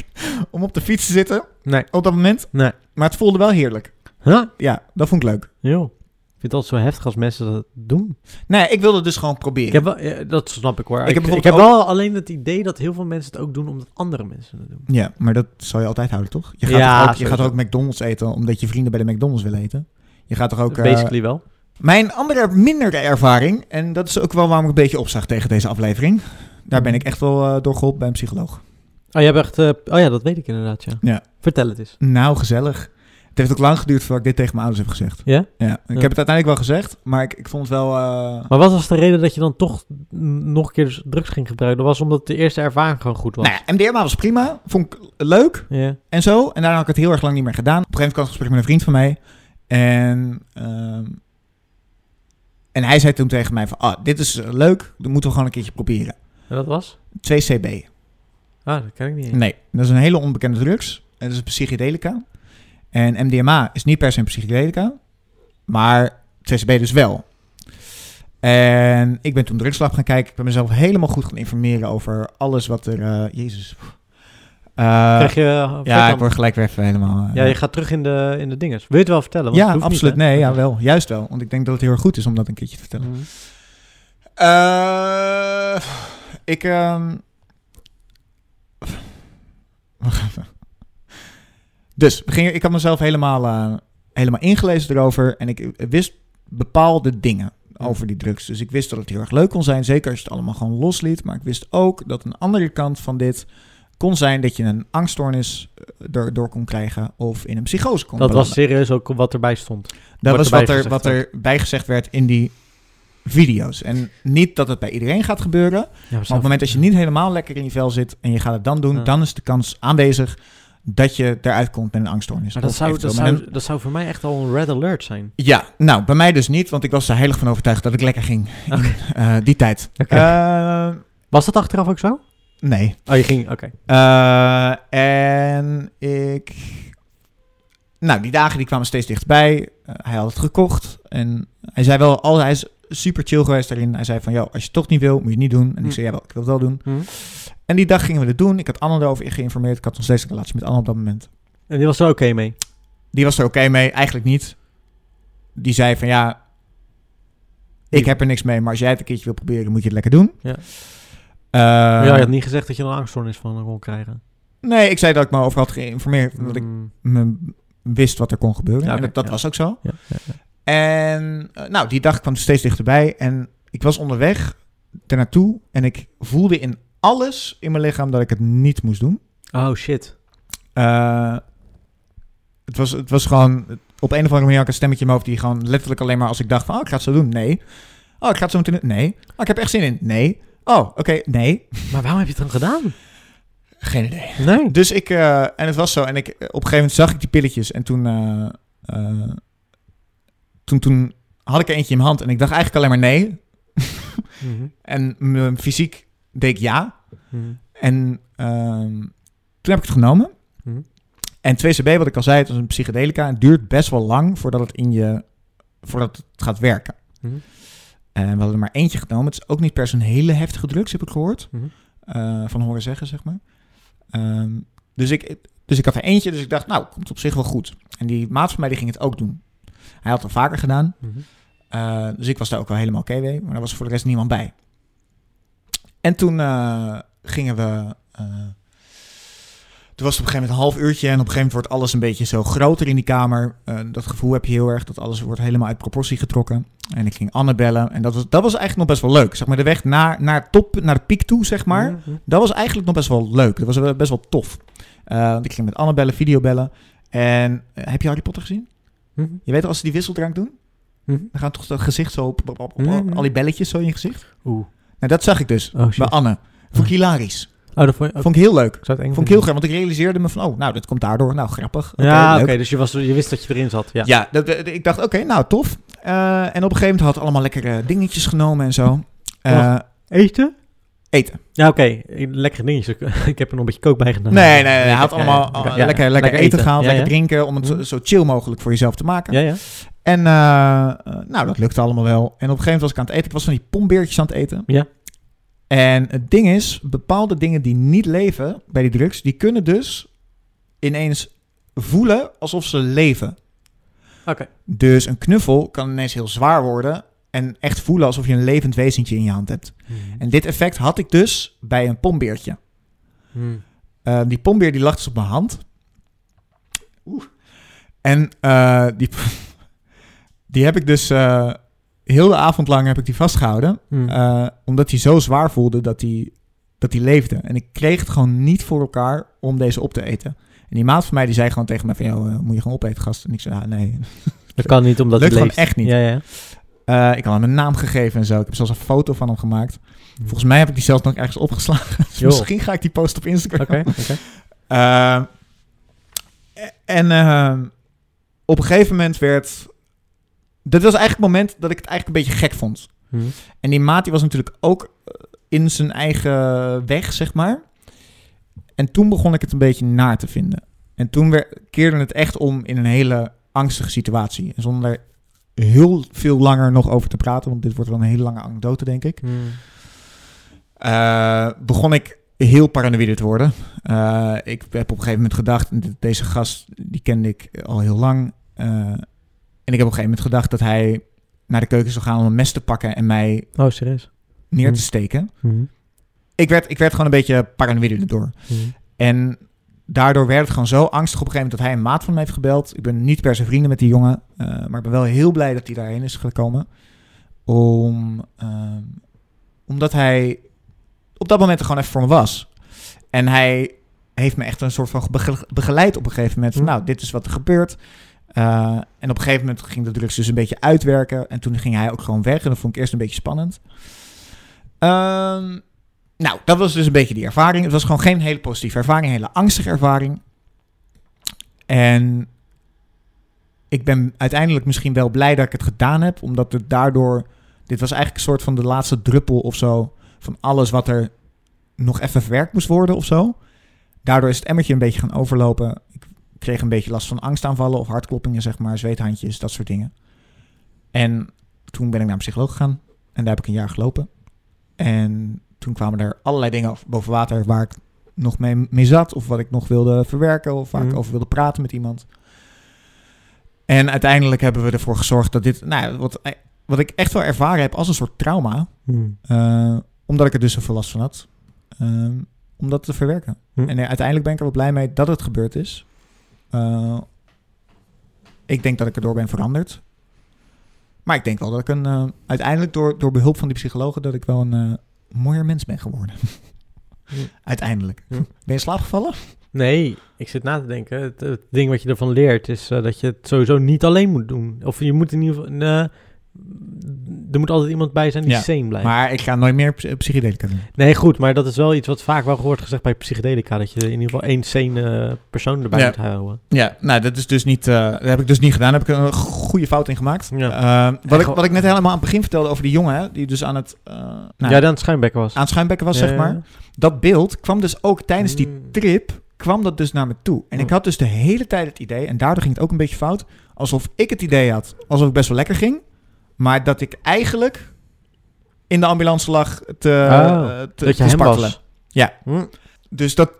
Speaker 1: om op de fiets te zitten
Speaker 2: Nee.
Speaker 1: op dat moment,
Speaker 2: Nee.
Speaker 1: maar het voelde wel heerlijk.
Speaker 2: Huh?
Speaker 1: Ja, dat vond ik leuk.
Speaker 2: Yo. Vind het altijd zo heftig als mensen dat doen.
Speaker 1: Nee, ik wilde het dus gewoon proberen.
Speaker 2: Ik heb wel, ja, dat snap ik hoor.
Speaker 1: Ik
Speaker 2: Ik,
Speaker 1: heb
Speaker 2: ik, heb wel alleen het idee dat heel veel mensen het ook doen omdat andere mensen het doen.
Speaker 1: Ja, maar dat zal je altijd houden, toch? Je gaat,
Speaker 2: Ja,
Speaker 1: toch ook, je gaat ook McDonald's eten omdat je vrienden bij de McDonald's willen eten. Je gaat toch ook... eh,
Speaker 2: Basically wel.
Speaker 1: mijn andere mindere ervaring, en dat is ook wel waarom ik een beetje opzag tegen deze aflevering. Daar ben ik echt wel eh, door geholpen bij een psycholoog.
Speaker 2: Oh, je hebt echt... eh, oh ja, dat weet ik inderdaad, ja.
Speaker 1: Ja.
Speaker 2: Vertel het eens.
Speaker 1: Nou, gezellig. Het heeft ook lang geduurd voordat ik dit tegen mijn ouders heb gezegd.
Speaker 2: Ja?
Speaker 1: Ja, ik
Speaker 2: Ja.
Speaker 1: heb het uiteindelijk wel gezegd, maar ik, ik vond het wel... eh,
Speaker 2: Maar wat was de reden dat je dan toch nog een keer dus drugs ging gebruiken? Dat was omdat de eerste ervaring gewoon goed was.
Speaker 1: Nou ja, MDMA was prima. Vond ik leuk.
Speaker 2: Ja.
Speaker 1: en zo. En daarna had ik het heel erg lang niet meer gedaan. Op een gegeven moment had ik een gesprek met een vriend van mij. En, ehm, en hij zei toen tegen mij van, ah, dit is eh, leuk. Dat moeten we gewoon een keertje proberen.
Speaker 2: En dat was?
Speaker 1: 2CB.
Speaker 2: Ah, dat ken ik niet eens.
Speaker 1: Nee, dat is een hele onbekende drugs. Het is een psychedelica. En MDMA is niet per se een psychedelica. Maar 2CB dus wel. En ik ben toen drugslab gaan kijken. Ik ben mezelf helemaal goed gaan informeren over alles wat er... eh, Jezus. Eh,
Speaker 2: Krijg je... uh,
Speaker 1: ja, ik word gelijk weer even helemaal... eh,
Speaker 2: Ja, je gaat terug in de, in de dinges. Wil je het wel vertellen? Want
Speaker 1: ja,
Speaker 2: het hoeft niet,
Speaker 1: absoluut. nee, ja, wel. Juist wel. Want ik denk dat het heel erg goed is om dat een keertje te vertellen. Eh, ik... ehm, Wacht even. Dus, ik had mezelf helemaal, eh, helemaal ingelezen erover. En ik wist bepaalde dingen. over die drugs. Dus ik wist dat het heel erg leuk kon zijn, zeker als je het allemaal gewoon losliet. Maar ik wist ook dat een andere kant van dit kon zijn dat je een angststoornis eh, erdoor kon krijgen of in een psychose kon
Speaker 2: Dat was serieus ook wat erbij stond.
Speaker 1: Dat was
Speaker 2: erbij
Speaker 1: wat er, wat
Speaker 2: werd.
Speaker 1: er bij gezegd werd in die video's. En niet dat het bij iedereen gaat gebeuren,
Speaker 2: Ja,
Speaker 1: maar op het moment dat je niet helemaal lekker in je vel zit en je gaat het dan doen,
Speaker 2: Ja.
Speaker 1: dan is de kans aanwezig dat je eruit komt met een angststoornis.
Speaker 2: Maar dat zou, dat, zou, dat zou voor mij echt al een red alert zijn.
Speaker 1: Ja, nou, bij mij dus niet, want ik was er heilig van overtuigd dat ik lekker ging in eh, die tijd. Eh,
Speaker 2: Was dat achteraf ook zo?
Speaker 1: nee.
Speaker 2: Oh, je ging... Oké.
Speaker 1: Eh, en ik... Nou, die dagen die kwamen steeds dichtbij. Hij had het gekocht. En hij zei wel, al, hij is super chill geweest daarin. Hij zei van, joh, als je het toch niet wil, moet je het niet doen. En ik zei, ja, wel, ik wil het wel doen.
Speaker 2: Hm.
Speaker 1: En die dag gingen we het doen. Ik had Anne erover geïnformeerd. Ik had nog steeds een relatie met Anne op dat moment.
Speaker 2: En die was er oké mee?
Speaker 1: Die was er oké mee, eigenlijk niet. Die zei van, ja, ik heb er niks mee. Maar als jij het een keertje wil proberen, moet je het lekker doen.
Speaker 2: Ja. Ja, je had niet gezegd dat je een angststoornis van kon krijgen.
Speaker 1: Nee, ik zei dat ik me over had geïnformeerd. Dat ik
Speaker 2: Mm.
Speaker 1: me wist wat er kon gebeuren.
Speaker 2: Ja,
Speaker 1: en dat, dat
Speaker 2: ja.
Speaker 1: was ook zo.
Speaker 2: Ja.
Speaker 1: En eh, nou, die dag kwam steeds dichterbij. En ik was onderweg ernaartoe. En ik voelde in alles in mijn lichaam dat ik het niet moest doen.
Speaker 2: Oh, shit.
Speaker 1: Eh, het, was, het was gewoon... Op een of andere manier had ik een stemmetje in mijn hoofd... die gewoon letterlijk alleen maar als ik dacht van... Oh, ik ga het zo doen. Nee. Oh, ik ga het zo meteen doen. Nee. Oh, ik heb echt zin in. Nee. Oh, oké. Nee.
Speaker 2: Maar waarom heb je het dan gedaan?
Speaker 1: Geen idee.
Speaker 2: Nee.
Speaker 1: Dus ik, eh, en het was zo, en ik, op een gegeven moment zag ik die pilletjes en toen, toen, toen had ik er eentje in mijn hand en ik dacht eigenlijk alleen maar nee.
Speaker 2: Mhm.
Speaker 1: En mijn fysiek deed ik ja.
Speaker 2: Mhm.
Speaker 1: En ehm, toen heb ik het genomen.
Speaker 2: Mhm.
Speaker 1: En 2CB, wat ik al zei, het was een psychedelica. Het duurt best wel lang voordat het in je, voordat het gaat werken. En we hadden er maar eentje genomen. Het is ook niet per se een hele heftige drugs, heb ik gehoord. Eh, van horen zeggen, zeg maar. Ehm, dus, ik, dus ik had er eentje, dus ik dacht, nou, komt op zich wel goed. En die maat van mij, die ging het ook doen. Hij had het al vaker gedaan.
Speaker 2: Mhm.
Speaker 1: Eh, dus ik was daar ook wel helemaal oké mee. Maar er was voor de rest niemand bij. En toen eh, gingen we... eh, toen was het op een gegeven moment een half uurtje. En op een gegeven moment wordt alles een beetje zo groter in die kamer. Dat gevoel heb je heel erg. Dat alles wordt helemaal uit proportie getrokken. En ik ging Anne bellen. En dat was, dat was eigenlijk nog best wel leuk. Zeg maar de weg naar, naar, top, naar de piek toe, zeg maar.
Speaker 2: Mhm.
Speaker 1: Dat was eigenlijk nog best wel leuk. Dat was best wel tof. Want ik ging met Anne bellen, video bellen. En heb je Harry Potter gezien?
Speaker 2: Mhm.
Speaker 1: Je weet al, als ze die wisseldrank doen,
Speaker 2: Mhm.
Speaker 1: dan gaan toch dat gezicht zo op, op- op- op-
Speaker 2: Mhm.
Speaker 1: al die belletjes zo in je gezicht.
Speaker 2: Oeh.
Speaker 1: Nou, dat zag ik dus
Speaker 2: Oh,
Speaker 1: bij Anne. Vond ik hilarisch.
Speaker 2: Oh, dat vond je...
Speaker 1: Vond ik heel leuk. Vond ik heel grappig, want ik realiseerde me van, oh, nou, dat komt daardoor. Nou, grappig.
Speaker 2: Ja, oké, dus je, was, je wist dat je erin zat. Ja.
Speaker 1: Ja, dat, dat- ik dacht, oké, nou, tof. Eh, en op een gegeven moment had allemaal lekkere dingetjes genomen en zo. Eh,
Speaker 2: Eten?
Speaker 1: Eten.
Speaker 2: Ja, oké. Lekkere dingetjes. Ik heb er nog een beetje kook bij gedaan.
Speaker 1: Nee, nee, nee, hij had
Speaker 2: Ja,
Speaker 1: allemaal
Speaker 2: ja, ja.
Speaker 1: lekker, lekker, eten, gehaald,
Speaker 2: Ja,
Speaker 1: lekker drinken, om het zo-
Speaker 2: Mhm.
Speaker 1: zo chill mogelijk voor jezelf te maken.
Speaker 2: Ja, ja.
Speaker 1: En eh, eh, nou, dat lukte allemaal wel. En op een gegeven moment was ik aan het eten. Ik was van die pombeertjes aan het eten.
Speaker 2: Ja.
Speaker 1: En het ding is, bepaalde dingen die niet leven bij die drugs, die kunnen dus ineens voelen alsof ze leven.
Speaker 2: Oké.
Speaker 1: Dus een knuffel kan ineens heel zwaar worden en echt voelen alsof je een levend wezentje in je hand hebt. En dit effect had ik dus bij een pombeertje.
Speaker 2: Mhm.
Speaker 1: Eh, die pombeer die lag dus op mijn hand. Oeh. En eh, die, die heb ik dus eh, heel de avond lang heb ik die vastgehouden.
Speaker 2: Mhm.
Speaker 1: eh, omdat hij zo zwaar voelde dat hij, dat hij leefde. En ik kreeg het gewoon niet voor elkaar om deze op te eten. En die maat van mij die zei gewoon tegen mij van... Joh, moet je gewoon opeten, gast? En ik zei, ah, nee.
Speaker 2: Dat kan niet omdat
Speaker 1: Lukt
Speaker 2: het
Speaker 1: gewoon
Speaker 2: leeft.
Speaker 1: echt niet.
Speaker 2: Ja, ja.
Speaker 1: Eh, ik had hem een naam gegeven en zo. Ik heb zelfs een foto van hem gemaakt. Volgens mij heb ik die zelfs nog ergens opgeslagen. Dus misschien ga ik die posten op Instagram.
Speaker 2: Oké, oké.
Speaker 1: Eh, en eh, op een gegeven moment werd... Dat was eigenlijk het moment dat ik het eigenlijk een beetje gek vond.
Speaker 2: Mhm.
Speaker 1: En die maat die was natuurlijk ook eh, in zijn eigen weg, zeg maar. En toen begon ik het een beetje naar te vinden. En toen keerde het echt om in een hele angstige situatie. En zonder er heel veel langer nog over te praten, want dit wordt wel een hele lange anekdote, denk ik.
Speaker 2: Mhm.
Speaker 1: Eh, begon ik heel paranoïde te worden. Eh, ik heb op een gegeven moment gedacht, deze gast, die kende ik al heel lang. eh, en ik heb op een gegeven moment gedacht dat hij naar de keuken zou gaan om een mes te pakken en mij
Speaker 2: Oh, serieus?
Speaker 1: neer te
Speaker 2: Hmm.
Speaker 1: steken.
Speaker 2: Mhm.
Speaker 1: Ik werd, ik werd gewoon een beetje paranoïde erdoor.
Speaker 2: Mhm.
Speaker 1: En daardoor werd het gewoon zo angstig op een gegeven moment dat hij een maat van mij heeft gebeld. Ik ben niet per se vrienden met die jongen, eh, maar ik ben wel heel blij dat hij daarheen is gekomen. Om, ehm, omdat hij op dat moment er gewoon even voor me was. En hij heeft me echt een soort van bege- begeleid op een gegeven moment. Van, nou, dit is wat er gebeurt. Eh, en op een gegeven moment ging de drugs dus een beetje uitwerken. En toen ging hij ook gewoon weg. En dat vond ik eerst een beetje spannend. Ehm, nou, dat was dus een beetje die ervaring. Het was gewoon geen hele positieve ervaring. Een hele angstige ervaring. En ik ben uiteindelijk misschien wel blij dat ik het gedaan heb. Omdat het daardoor... Dit was eigenlijk een soort van de laatste druppel of zo. Van alles wat er nog even verwerkt moest worden of zo. Daardoor is het emmertje een beetje gaan overlopen. Ik kreeg een beetje last van angstaanvallen of hartkloppingen, zeg maar. Zweethandjes, dat soort dingen. En toen ben ik naar een psycholoog gegaan. En daar heb ik een jaar gelopen. En toen kwamen er allerlei dingen boven water waar ik nog mee, mee zat. Of wat ik nog wilde verwerken. Of waar ik
Speaker 2: Mhm.
Speaker 1: over wilde praten met iemand. En uiteindelijk hebben we ervoor gezorgd dat dit... Nou, wat, wat ik echt wel ervaren heb als een soort trauma.
Speaker 2: Hmm.
Speaker 1: eh, omdat ik er dus zoveel last van had. ehm, om dat te verwerken.
Speaker 2: Hm.
Speaker 1: En eh, uiteindelijk ben ik er wel blij mee dat het gebeurd is. Eh, ik denk dat ik erdoor ben veranderd. Maar ik denk wel dat ik een... eh, uiteindelijk door, door behulp van die psychologen... dat ik wel een eh, mooier mens ben geworden. Uiteindelijk. Ben je in slaap gevallen?
Speaker 2: Nee, ik zit na te denken. Het, het ding wat je ervan leert is eh, dat je het sowieso niet alleen moet doen. Of je moet in ieder geval... nee, er moet altijd iemand bij zijn die
Speaker 1: Ja,
Speaker 2: sane blijft.
Speaker 1: Maar ik ga nooit meer psy- psychedelica doen.
Speaker 2: Nee, goed, maar dat is wel iets wat vaak wel wordt gezegd bij psychedelica. Dat je in ieder geval één sane eh, persoon erbij
Speaker 1: Ja.
Speaker 2: moet houden.
Speaker 1: Ja, nou, dat is dus niet. eh, dat heb ik dus niet gedaan. Daar heb ik een goede fout in gemaakt.
Speaker 2: Ja.
Speaker 1: Eh, wat, ik, wat ik net helemaal aan het begin vertelde over die jongen, hè, die dus aan het, nou,
Speaker 2: ja, dan het schuimbekken was.
Speaker 1: aan het schuimbekken was, zeg maar. Dat beeld kwam dus ook tijdens die
Speaker 2: Mm.
Speaker 1: trip, kwam dat dus naar me toe. En ik
Speaker 2: Mm.
Speaker 1: had dus de hele tijd het idee, en daardoor ging het ook een beetje fout, alsof ik het idee had, alsof ik best wel lekker ging, maar dat ik eigenlijk in de ambulance lag te,
Speaker 2: Oh,
Speaker 1: eh, te,
Speaker 2: dat je
Speaker 1: te
Speaker 2: hem
Speaker 1: spartelen.
Speaker 2: was.
Speaker 1: Ja.
Speaker 2: Hm.
Speaker 1: Dus dat.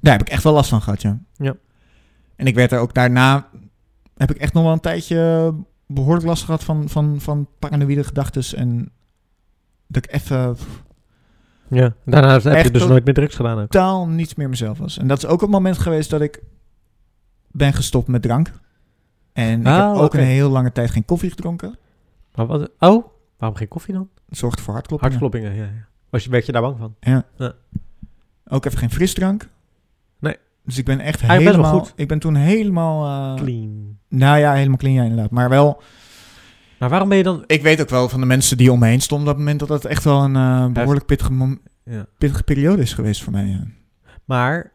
Speaker 1: Daar heb ik echt wel last van gehad, ja.
Speaker 2: Ja.
Speaker 1: En ik werd er ook daarna. Heb ik echt nog wel een tijdje behoorlijk last gehad van, van, van paranoïde gedachten. En dat ik even
Speaker 2: Ja, daarna heb je dus nooit meer drugs gedaan ook.
Speaker 1: totaal niets meer mezelf was. En dat is ook het moment geweest dat ik ben gestopt met drank. En ik
Speaker 2: Ah,
Speaker 1: heb ook een heel lange tijd geen koffie gedronken.
Speaker 2: Maar wat? Oh, waarom geen koffie dan?
Speaker 1: Dat zorgde voor hartkloppingen.
Speaker 2: Hartkloppingen, ja. ja. Was je, werd je daar bang van?
Speaker 1: Ook even geen frisdrank.
Speaker 2: Nee.
Speaker 1: Dus ik ben echt helemaal...
Speaker 2: goed.
Speaker 1: Ik ben toen helemaal... eh,
Speaker 2: Clean.
Speaker 1: Nou ja, helemaal clean, ja, inderdaad. Maar wel,
Speaker 2: Maar waarom ben je dan...
Speaker 1: ik weet ook wel van de mensen die om me heen stonden op dat moment dat het echt wel een eh, behoorlijk pittige,
Speaker 2: Ja.
Speaker 1: pittige periode is geweest voor mij. Ja.
Speaker 2: Maar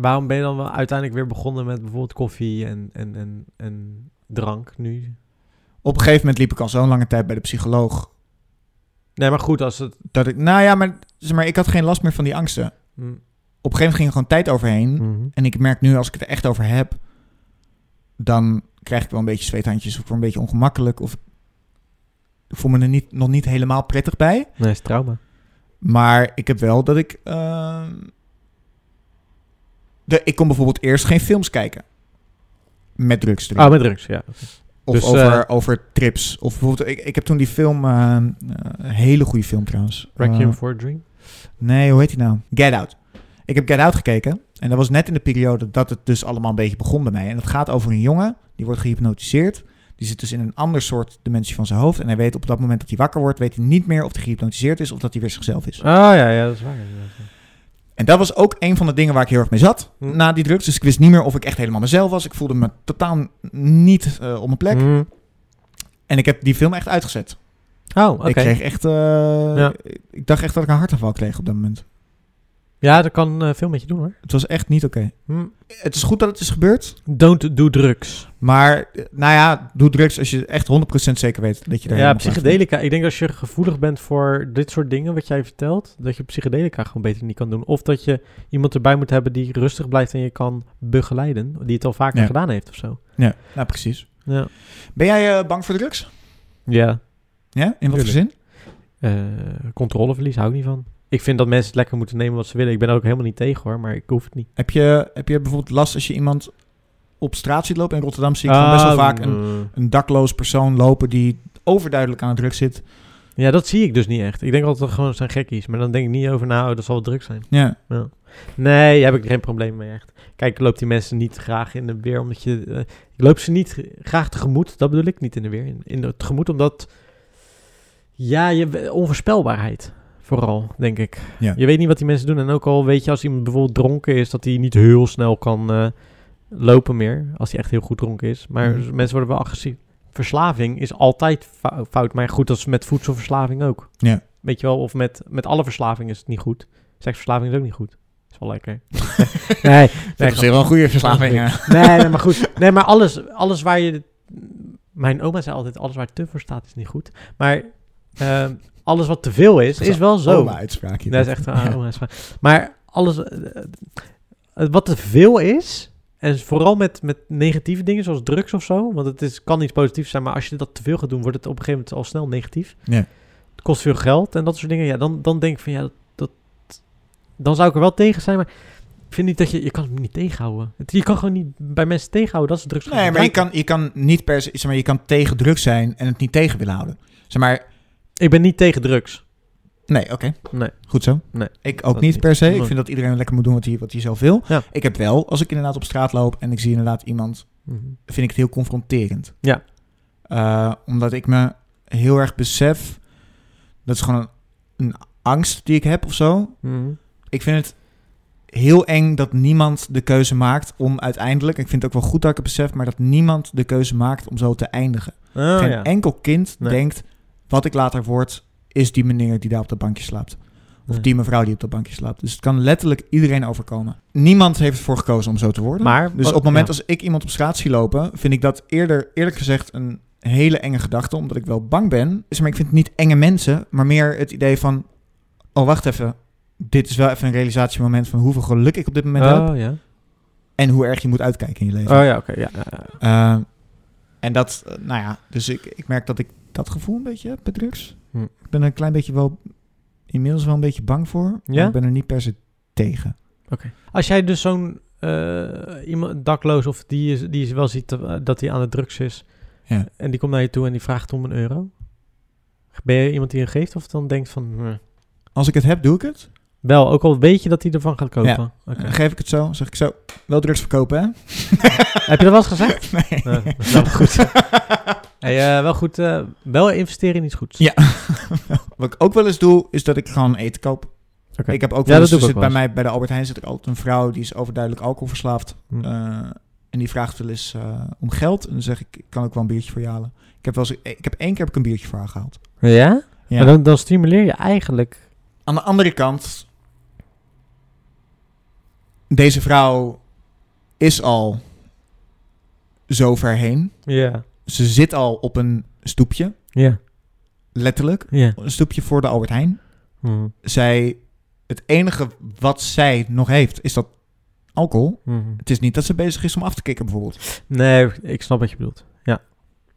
Speaker 2: waarom ben je dan wel uiteindelijk weer begonnen met bijvoorbeeld koffie en, en, en, en drank nu?
Speaker 1: Op een gegeven moment liep ik al zo'n lange tijd bij de psycholoog
Speaker 2: Nee, maar goed, als het...
Speaker 1: dat ik, nou ja, maar, zeg maar ik had geen last meer van die angsten.
Speaker 2: Mm,
Speaker 1: Op een gegeven moment ging er gewoon tijd overheen.
Speaker 2: mhm.
Speaker 1: En ik merk nu, als ik het er echt over heb, dan krijg ik wel een beetje zweethandjes of een beetje ongemakkelijk. Of ik voel me er niet, nog niet helemaal prettig bij.
Speaker 2: Nee, is trauma.
Speaker 1: Maar ik heb wel dat ik. ehm, de, ik kon bijvoorbeeld eerst geen films kijken. Met drugs erin.
Speaker 2: Oh, met drugs, ja.
Speaker 1: of
Speaker 2: dus,
Speaker 1: over,
Speaker 2: eh,
Speaker 1: over trips. Of bijvoorbeeld, ik, ik heb toen die film. eh, een hele goede film trouwens.
Speaker 2: Requiem
Speaker 1: Eh,
Speaker 2: for a Dream.
Speaker 1: nee, hoe heet die nou? Get Out. Ik heb Get Out gekeken. En dat was net in de periode dat het dus allemaal een beetje begon bij mij. En het gaat over een jongen. Die wordt gehypnotiseerd. Die zit dus in een ander soort dimensie van zijn hoofd. En hij weet op dat moment dat hij wakker wordt, weet hij niet meer of hij gehypnotiseerd is of dat hij weer zichzelf is.
Speaker 2: Oh, ja, ja, dat is waar.
Speaker 1: En dat was ook een van de dingen waar ik heel erg mee zat
Speaker 2: Hm.
Speaker 1: na die drugs. Dus ik wist niet meer of ik echt helemaal mezelf was. Ik voelde me totaal niet eh, op mijn plek.
Speaker 2: Mhm.
Speaker 1: En ik heb die film echt uitgezet.
Speaker 2: Oh, oké.
Speaker 1: Ik kreeg echt... eh,
Speaker 2: Ja.
Speaker 1: Ik dacht echt dat ik een hartaanval kreeg op dat moment.
Speaker 2: Ja, dat kan eh, veel met je doen, hoor.
Speaker 1: Het was echt niet oké.
Speaker 2: Hm.
Speaker 1: Het is goed dat het is gebeurd.
Speaker 2: Don't do drugs.
Speaker 1: Maar, eh, nou ja, doe drugs als je echt 100% zeker weet dat je er
Speaker 2: Ja, psychedelica. Ik denk als je gevoelig bent voor dit soort dingen, wat jij vertelt, dat je psychedelica gewoon beter niet kan doen. Of dat je iemand erbij moet hebben die rustig blijft en je kan begeleiden, die het al vaker
Speaker 1: Ja.
Speaker 2: gedaan heeft of zo.
Speaker 1: Ja, nou precies.
Speaker 2: Ja.
Speaker 1: Ben jij eh, bang voor drugs?
Speaker 2: Ja.
Speaker 1: Ja, in wat voor zin?
Speaker 2: Controleverlies hou ik niet van. Ik vind dat mensen het lekker moeten nemen wat ze willen. Ik ben er ook helemaal niet tegen hoor, maar ik hoef het niet.
Speaker 1: Heb je, heb je bijvoorbeeld last als je iemand op straat ziet lopen? In Rotterdam zie ik best wel
Speaker 2: Ah,
Speaker 1: vaak een,
Speaker 2: mm.
Speaker 1: een dakloos persoon lopen die overduidelijk aan het druk zit.
Speaker 2: Ja, dat zie ik dus niet echt. Ik denk altijd dat het gewoon zijn gekkies, maar dan denk ik niet over na, oh, dat zal wel druk zijn.
Speaker 1: Ja.
Speaker 2: Ja. Nee, daar heb ik geen probleem mee echt. Kijk, ik loop die mensen niet graag in de weer, omdat je... eh, ik loop ze niet graag tegemoet, dat bedoel ik, niet in de weer. In, in de tegemoet, omdat... Ja, je, onvoorspelbaarheid. Vooral, denk ik.
Speaker 1: Ja.
Speaker 2: Je weet niet wat die mensen doen. En ook al weet je als iemand bijvoorbeeld dronken is, dat hij niet heel snel kan eh, lopen meer. Als hij echt heel goed dronken is. Maar
Speaker 1: Mhm.
Speaker 2: mensen worden wel agressief. Verslaving is altijd fou- fout. Maar goed, dat is met voedselverslaving ook.
Speaker 1: Ja.
Speaker 2: Weet je wel, of met, met alle verslaving is het niet goed. Seksverslaving is ook niet goed. Is wel lekker. nee,
Speaker 1: Dat is wel een goede verslaving.
Speaker 2: nee, nee, maar goed. Nee, maar alles, alles waar je... Mijn oma zei altijd, alles waar te voor staat is niet goed. Maar ehm, alles wat te veel is, is wel zo.
Speaker 1: Oma-uitspraakje.
Speaker 2: Dat is echt een oma uitspraak. Maar alles eh, eh, wat te veel is, en vooral met, met negatieve dingen zoals drugs of zo, want het is, kan iets positiefs zijn, maar als je dat te veel gaat doen, wordt het op een gegeven moment al snel negatief.
Speaker 1: Ja.
Speaker 2: Het kost veel geld en dat soort dingen. Ja, dan, dan denk ik van ja, dat, dat, dan zou ik er wel tegen zijn, maar ik vind niet dat je, je kan het niet tegenhouden. Het, je kan gewoon niet bij mensen tegenhouden dat ze drugs
Speaker 1: Nee, maar je kan, je kan niet per se, zeg maar, je kan tegen drugs zijn en het niet tegen willen houden. Zeg maar,
Speaker 2: Ik ben niet tegen drugs.
Speaker 1: nee, oké,
Speaker 2: Nee.
Speaker 1: goed zo.
Speaker 2: Nee.
Speaker 1: Ik ook niet per se. Ik vind dat iedereen lekker moet doen wat hij, wat hij zelf wil.
Speaker 2: Ja.
Speaker 1: Ik heb wel, als ik inderdaad op straat loop en ik zie inderdaad iemand,
Speaker 2: Mhm.
Speaker 1: vind ik het heel confronterend.
Speaker 2: Ja.
Speaker 1: Eh, omdat ik me heel erg besef, dat is gewoon een, een angst die ik heb of zo.
Speaker 2: Mhm.
Speaker 1: Ik vind het heel eng dat niemand de keuze maakt om uiteindelijk, ik vind het ook wel goed dat ik het besef, maar dat niemand de keuze maakt om zo te eindigen.
Speaker 2: Oh,
Speaker 1: Geen
Speaker 2: ja.
Speaker 1: enkel kind
Speaker 2: Nee.
Speaker 1: denkt, wat ik later word, is die meneer die daar op dat bankje slaapt. Of die mevrouw die op dat bankje slaapt. Dus het kan letterlijk iedereen overkomen. Niemand heeft ervoor gekozen om zo te worden.
Speaker 2: Maar,
Speaker 1: dus op het moment
Speaker 2: ja.
Speaker 1: als ik iemand op straat zie lopen, vind ik dat eerder, eerlijk gezegd, een hele enge gedachte. Omdat ik wel bang ben. Dus, maar ik vind het niet enge mensen, maar meer het idee van, oh wacht even. Dit is wel even een realisatiemoment van hoeveel geluk ik op dit moment heb.
Speaker 2: Oh ja.
Speaker 1: En hoe erg je moet uitkijken in je leven.
Speaker 2: Oh ja, oké. ja, ja, ja.
Speaker 1: Eh, en dat, eh, nou ja, dus ik, ik merk dat ik dat gevoel een beetje bij drugs.
Speaker 2: Hm.
Speaker 1: Ik ben er een klein beetje wel, inmiddels wel een beetje bang voor. Maar
Speaker 2: Ja?
Speaker 1: ik ben er niet per se tegen.
Speaker 2: Als jij dus zo'n eh, iemand dakloos of die, is, die is wel ziet eh, dat hij aan de drugs is
Speaker 1: Ja.
Speaker 2: en die komt naar je toe en die vraagt om een euro, ben je iemand die hem geeft of dan denkt van hm,
Speaker 1: Als ik het heb, doe ik het.
Speaker 2: wel, ook al weet je dat hij ervan gaat kopen.
Speaker 1: Ja.
Speaker 2: Oké.
Speaker 1: Geef ik het zo, zeg ik zo, wel drugs verkopen, hè?
Speaker 2: Heb je dat wel eens gezegd?
Speaker 1: nee.
Speaker 2: Dat is wel goed. hey, eh, wel goed, eh, wel investeren in iets goeds.
Speaker 1: Ja. Wat ik ook wel eens doe, is dat ik gewoon eten koop.
Speaker 2: Oké.
Speaker 1: Ik heb ook wel eens,
Speaker 2: ook
Speaker 1: bij mij bij de Albert Heijn zit er altijd een vrouw die is overduidelijk alcoholverslaafd.
Speaker 2: Hm.
Speaker 1: Eh, en die vraagt wel eens om geld. En dan zeg ik, ik kan ook wel een biertje voor je halen. Ik heb, wel eens, ik heb één keer heb ik een biertje voor haar gehaald.
Speaker 2: Ja?
Speaker 1: Ja.
Speaker 2: Maar dan, dan stimuleer je eigenlijk.
Speaker 1: Aan de andere kant, deze vrouw is al zo ver heen.
Speaker 2: Ja.
Speaker 1: Ze zit al op een stoepje,
Speaker 2: Ja.
Speaker 1: letterlijk.
Speaker 2: Ja.
Speaker 1: Een stoepje voor de Albert Heijn.
Speaker 2: Hm.
Speaker 1: Zij, het enige wat zij nog heeft, is dat alcohol.
Speaker 2: Hm.
Speaker 1: Het is niet dat ze bezig is om af te kicken, bijvoorbeeld.
Speaker 2: Nee, ik snap wat je bedoelt. Ja.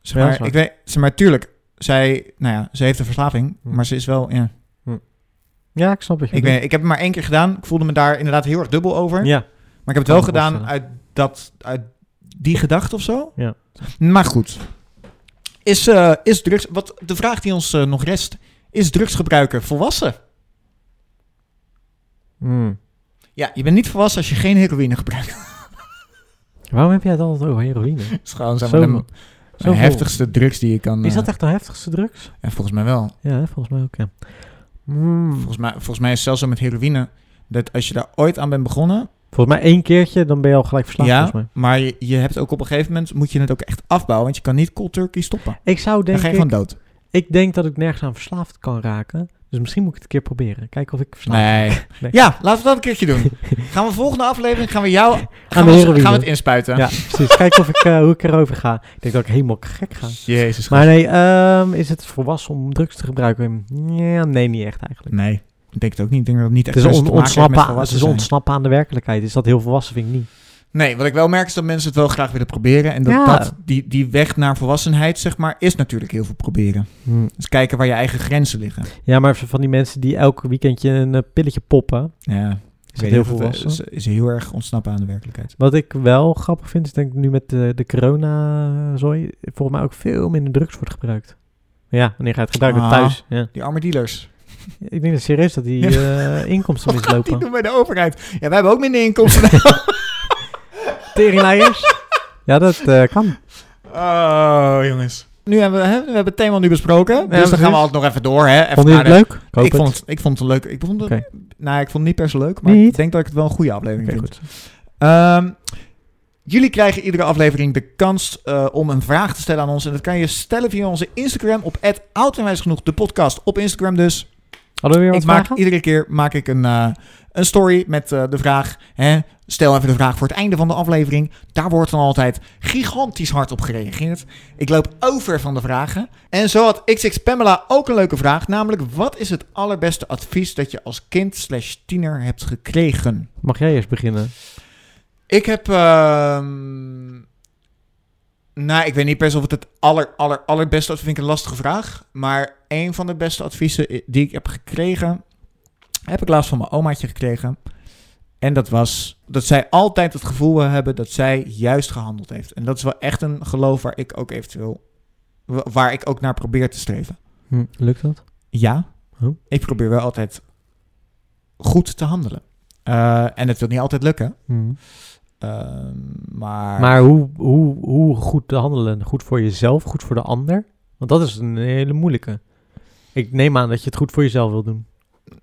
Speaker 1: Zeg maar, ik weet, zeg maar, tuurlijk, zij, nou ja, ze heeft een verslaving,
Speaker 2: Hm.
Speaker 1: maar ze is wel, ja.
Speaker 2: Ja, ik snap wat je
Speaker 1: Ik,
Speaker 2: bedoelt.
Speaker 1: weet, ik heb het maar één keer gedaan. Ik voelde me daar inderdaad heel erg dubbel over.
Speaker 2: Ja.
Speaker 1: Maar ik heb het wel gedaan uit, dat, uit die gedachte of zo.
Speaker 2: Ja.
Speaker 1: Maar goed. Is, eh, is drugs... Wat, de vraag die ons eh, nog rest... Is drugsgebruiker volwassen?
Speaker 2: Hm.
Speaker 1: Ja, je bent niet volwassen als je geen heroïne gebruikt.
Speaker 2: Waarom heb jij het altijd over heroïne?
Speaker 1: Dat is gewoon zeg
Speaker 2: Zo-
Speaker 1: maar, de, heftigste drugs die je kan...
Speaker 2: Is
Speaker 1: eh,
Speaker 2: dat echt de heftigste drugs?
Speaker 1: ja, volgens mij wel.
Speaker 2: Ja, volgens mij ook, ja. Hmm.
Speaker 1: Volgens mij, volgens mij is het zelfs zo met heroïne... dat als je daar ooit aan bent begonnen...
Speaker 2: Volgens mij één keertje, dan ben je al gelijk verslaafd,
Speaker 1: ja,
Speaker 2: volgens mij.
Speaker 1: maar je, je hebt ook op een gegeven moment... moet je het ook echt afbouwen... want je kan niet cold turkey stoppen.
Speaker 2: Ik zou
Speaker 1: Dan
Speaker 2: denk
Speaker 1: ga je
Speaker 2: ik...
Speaker 1: gewoon dood.
Speaker 2: Ik denk dat ik nergens aan verslaafd kan raken. Dus misschien moet ik het een keer proberen. Kijken of ik verslaafd
Speaker 1: Nee.
Speaker 2: Nee.
Speaker 1: Ja, laten we dat een keertje doen. Gaan we volgende aflevering, gaan we jou, we, gaan we het inspuiten.
Speaker 2: Ja, precies. Kijken of ik, eh, hoe ik erover ga. Ik denk dat ik helemaal gek ga.
Speaker 1: Jezus.
Speaker 2: Maar nee, ehm, is het volwassen om drugs te gebruiken? Ja, nee, niet echt eigenlijk.
Speaker 1: Nee, ik denk het ook niet. Ik denk dat het niet
Speaker 2: Het
Speaker 1: echt
Speaker 2: is, on- ontsnappen, het is ontsnappen aan de werkelijkheid. Is dat heel volwassen, vind ik niet.
Speaker 1: Nee, wat ik wel merk is dat mensen het wel graag willen proberen. En dat,
Speaker 2: Ja.
Speaker 1: dat die, die weg naar volwassenheid, zeg maar, is natuurlijk heel veel proberen. Dus kijken waar je eigen grenzen liggen.
Speaker 2: Ja, maar van die mensen die elk weekendje een eh, pilletje poppen,
Speaker 1: Ja,
Speaker 2: is heel
Speaker 1: of het,
Speaker 2: volwassen.
Speaker 1: is, is heel erg ontsnappen aan de werkelijkheid.
Speaker 2: Wat ik wel grappig vind, is denk ik nu met de, de corona-zooi, volgens mij ook veel minder drugs wordt gebruikt. Ja, wanneer ga je het gebruiken?
Speaker 1: Ah.
Speaker 2: Thuis. Ja.
Speaker 1: Die arme dealers.
Speaker 2: Ik denk dat serieus dat die eh, inkomsten
Speaker 1: Wat gaat die
Speaker 2: mislopen.
Speaker 1: doen bij de overheid? Ja, wij hebben ook minder inkomsten.
Speaker 2: Teringleiers. ja, dat eh, kan.
Speaker 1: oh, jongens. Nu hebben we, hè, we hebben het thema nu besproken. dus dan
Speaker 2: precies.
Speaker 1: gaan we altijd nog even door. Hè? Even
Speaker 2: Vond je het
Speaker 1: de-
Speaker 2: leuk?
Speaker 1: Ik
Speaker 2: het.
Speaker 1: vond, het, ik vond het leuk. Ik vond het, nou, ik vond het niet per se leuk, maar
Speaker 2: Niet?
Speaker 1: ik denk dat ik het wel een goede aflevering
Speaker 2: Oké,
Speaker 1: vind.
Speaker 2: goed.
Speaker 1: Ehm, jullie krijgen iedere aflevering de kans eh, om een vraag te stellen aan ons. En dat kan je stellen via onze Instagram op @oudenwijsgenoeg de podcast op Instagram dus.
Speaker 2: Hadden we weer wat
Speaker 1: Ik maak iedere keer maak ik een, eh, een story met eh, de vraag. Hè, stel even de vraag voor het einde van de aflevering. Daar wordt dan altijd gigantisch hard op gereageerd. Ik loop over van de vragen. En zo had XX Pamela ook een leuke vraag. Namelijk, wat is het allerbeste advies dat je als kind slash tiener hebt gekregen?
Speaker 2: Mag jij eerst beginnen?
Speaker 1: Ik heb. ehm, nou, ik weet niet per se of het het aller, aller, allerbeste advies vind ik een lastige vraag. Maar een van de beste adviezen die ik heb gekregen. heb ik laatst van mijn omaatje gekregen. En dat was dat zij altijd het gevoel wil hebben dat zij juist gehandeld heeft. En dat is wel echt een geloof waar ik ook eventueel. wa- waar ik ook naar probeer te streven.
Speaker 2: Hm, lukt dat?
Speaker 1: Ja,
Speaker 2: Oh.
Speaker 1: ik probeer wel altijd goed te handelen. Eh, en het wil niet altijd lukken.
Speaker 2: Hm.
Speaker 1: Ehm, maar.
Speaker 2: Maar hoe, hoe, hoe goed te handelen? Goed voor jezelf, goed voor de ander? Want dat is een hele moeilijke. Ik neem aan dat je het goed voor jezelf wil doen.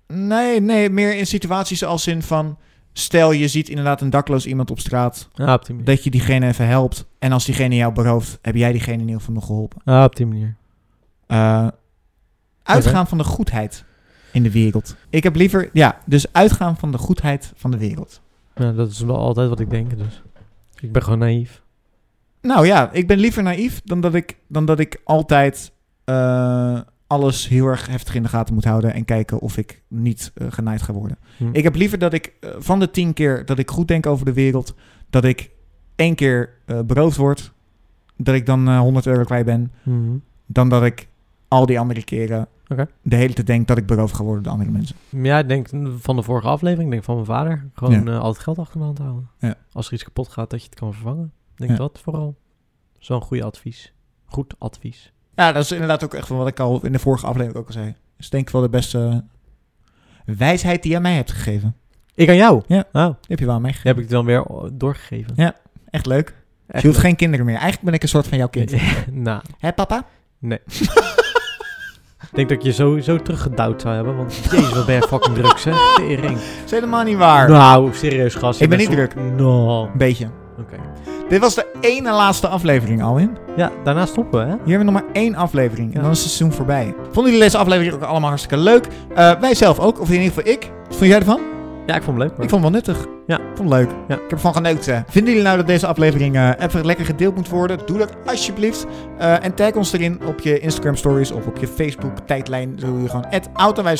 Speaker 1: Nee, nee, meer in situaties als in van... Stel, je ziet inderdaad een dakloos iemand op straat...
Speaker 2: Ah, op die manier.
Speaker 1: dat je diegene even helpt. En als diegene jou berooft, heb jij diegene in ieder geval nog geholpen.
Speaker 2: Ah, op die manier.
Speaker 1: Eh, uitgaan van de goedheid in de wereld. Ik heb liever... Ja, dus uitgaan van de goedheid van de wereld.
Speaker 2: Ja, dat is wel altijd wat ik denk, dus. Ik ben gewoon naïef.
Speaker 1: Nou ja, ik ben liever naïef dan dat ik, dan dat ik altijd... eh, alles heel erg heftig in de gaten moet houden... en kijken of ik niet eh, genaaid ga worden.
Speaker 2: Hm.
Speaker 1: Ik heb liever dat ik eh, van de tien keer dat ik goed denk over de wereld, dat ik één keer beroofd word, dat ik dan eh 100 euro kwijt ben,
Speaker 2: Mhm.
Speaker 1: dan dat ik al die andere keren De hele tijd denk dat ik beroofd ga worden door andere mensen.
Speaker 2: Ja, ik denk van de vorige aflevering, denk van mijn vader. Gewoon
Speaker 1: Ja.
Speaker 2: eh, altijd geld achter de hand houden.
Speaker 1: Ja.
Speaker 2: Als er iets kapot gaat, dat je het kan vervangen. Ik denk
Speaker 1: Ja.
Speaker 2: dat vooral. Zo'n goede advies. Goed advies.
Speaker 1: Ja, dat is inderdaad ook echt van wat ik al in de vorige aflevering ook al zei. Dus denk ik wel de beste wijsheid die je aan mij hebt gegeven.
Speaker 2: Ik aan jou?
Speaker 1: Ja.
Speaker 2: Oh,
Speaker 1: Die heb je wel aan mij
Speaker 2: die
Speaker 1: gegeven.
Speaker 2: heb ik dan weer doorgegeven.
Speaker 1: Ja. Echt leuk.
Speaker 2: Echt
Speaker 1: je hoeft
Speaker 2: leuk.
Speaker 1: geen kinderen meer. Eigenlijk ben ik een soort van jouw kind.
Speaker 2: nou,
Speaker 1: Hé papa?
Speaker 2: ik denk dat ik je zo, zo teruggedouwd zou hebben. Want jezus, wat ben je fucking druk, zeg. Tering.
Speaker 1: Dat is helemaal niet waar.
Speaker 2: Nou, serieus, gast.
Speaker 1: Ik ben niet druk.
Speaker 2: No.
Speaker 1: Een beetje.
Speaker 2: Oké.
Speaker 1: Dit was de ene laatste aflevering, Alwin.
Speaker 2: Ja, daarna stoppen we, hè?
Speaker 1: Hier hebben we nog maar één aflevering en
Speaker 2: Ja.
Speaker 1: dan is het seizoen voorbij. Vonden jullie deze aflevering ook allemaal hartstikke leuk? Eh, wij zelf ook, of in ieder geval ik. Wat vond jij ervan?
Speaker 2: Ja, ik vond het leuk.
Speaker 1: Ik vond het wel nuttig.
Speaker 2: Ja.
Speaker 1: Ik vond het leuk.
Speaker 2: Ja.
Speaker 1: Ik heb ervan genoten. Vinden jullie nou dat deze aflevering eh, even lekker gedeeld moet worden? Doe dat alsjeblieft. Eh, en tag ons erin op je Instagram stories of op je Facebook tijdlijn. Doe je gewoon het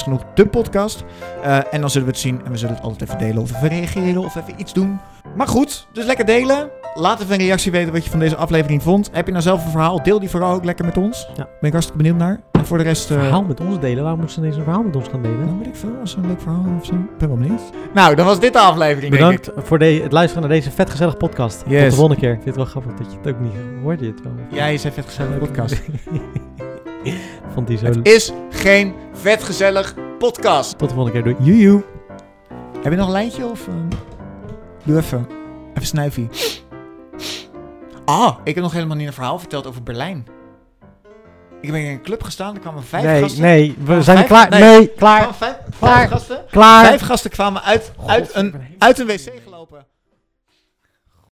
Speaker 1: genoeg de podcast. Eh, en dan zullen we het zien en we zullen het altijd even delen of even reageren of even iets doen. Maar goed, dus lekker delen. Laat even een reactie weten wat je van deze aflevering vond. Heb je nou zelf een verhaal? Deel die vooral ook lekker met ons.
Speaker 2: Ja.
Speaker 1: Ben ik hartstikke benieuwd naar. En voor de rest... eh,
Speaker 2: verhaal met ons delen? Waarom moeten ze ineens een verhaal met ons gaan delen?
Speaker 1: nou, weet ik veel. Als een leuk verhaal of zo. Ik ben wel benieuwd. Nou, dan was dit de aflevering, denk ik.
Speaker 2: Bedankt voor de, het luisteren naar deze vetgezellige podcast.
Speaker 1: Yes.
Speaker 2: Tot de volgende keer. Ik vind het wel grappig dat je het ook niet hoorde. Je het wel.
Speaker 1: Jij is een vet gezellige podcast.
Speaker 2: Vond die zo
Speaker 1: Het is geen vet gezellig podcast.
Speaker 2: Tot de volgende keer. Doei.
Speaker 1: Joejoe. Heb je nog een lijntje of... eh, Doe even. Even snuifie. Ah, ik heb nog helemaal niet een verhaal verteld over Berlijn. Ik ben in een club gestaan, er kwamen vijf
Speaker 2: nee,
Speaker 1: gasten.
Speaker 2: nee, we zijn klaar.
Speaker 1: Nee.
Speaker 2: Nee, klaar.
Speaker 1: vijf,
Speaker 2: Klaar.
Speaker 1: vijf gasten.
Speaker 2: Klaar.
Speaker 1: Vijf gasten kwamen uit, uit, een, uit een wc.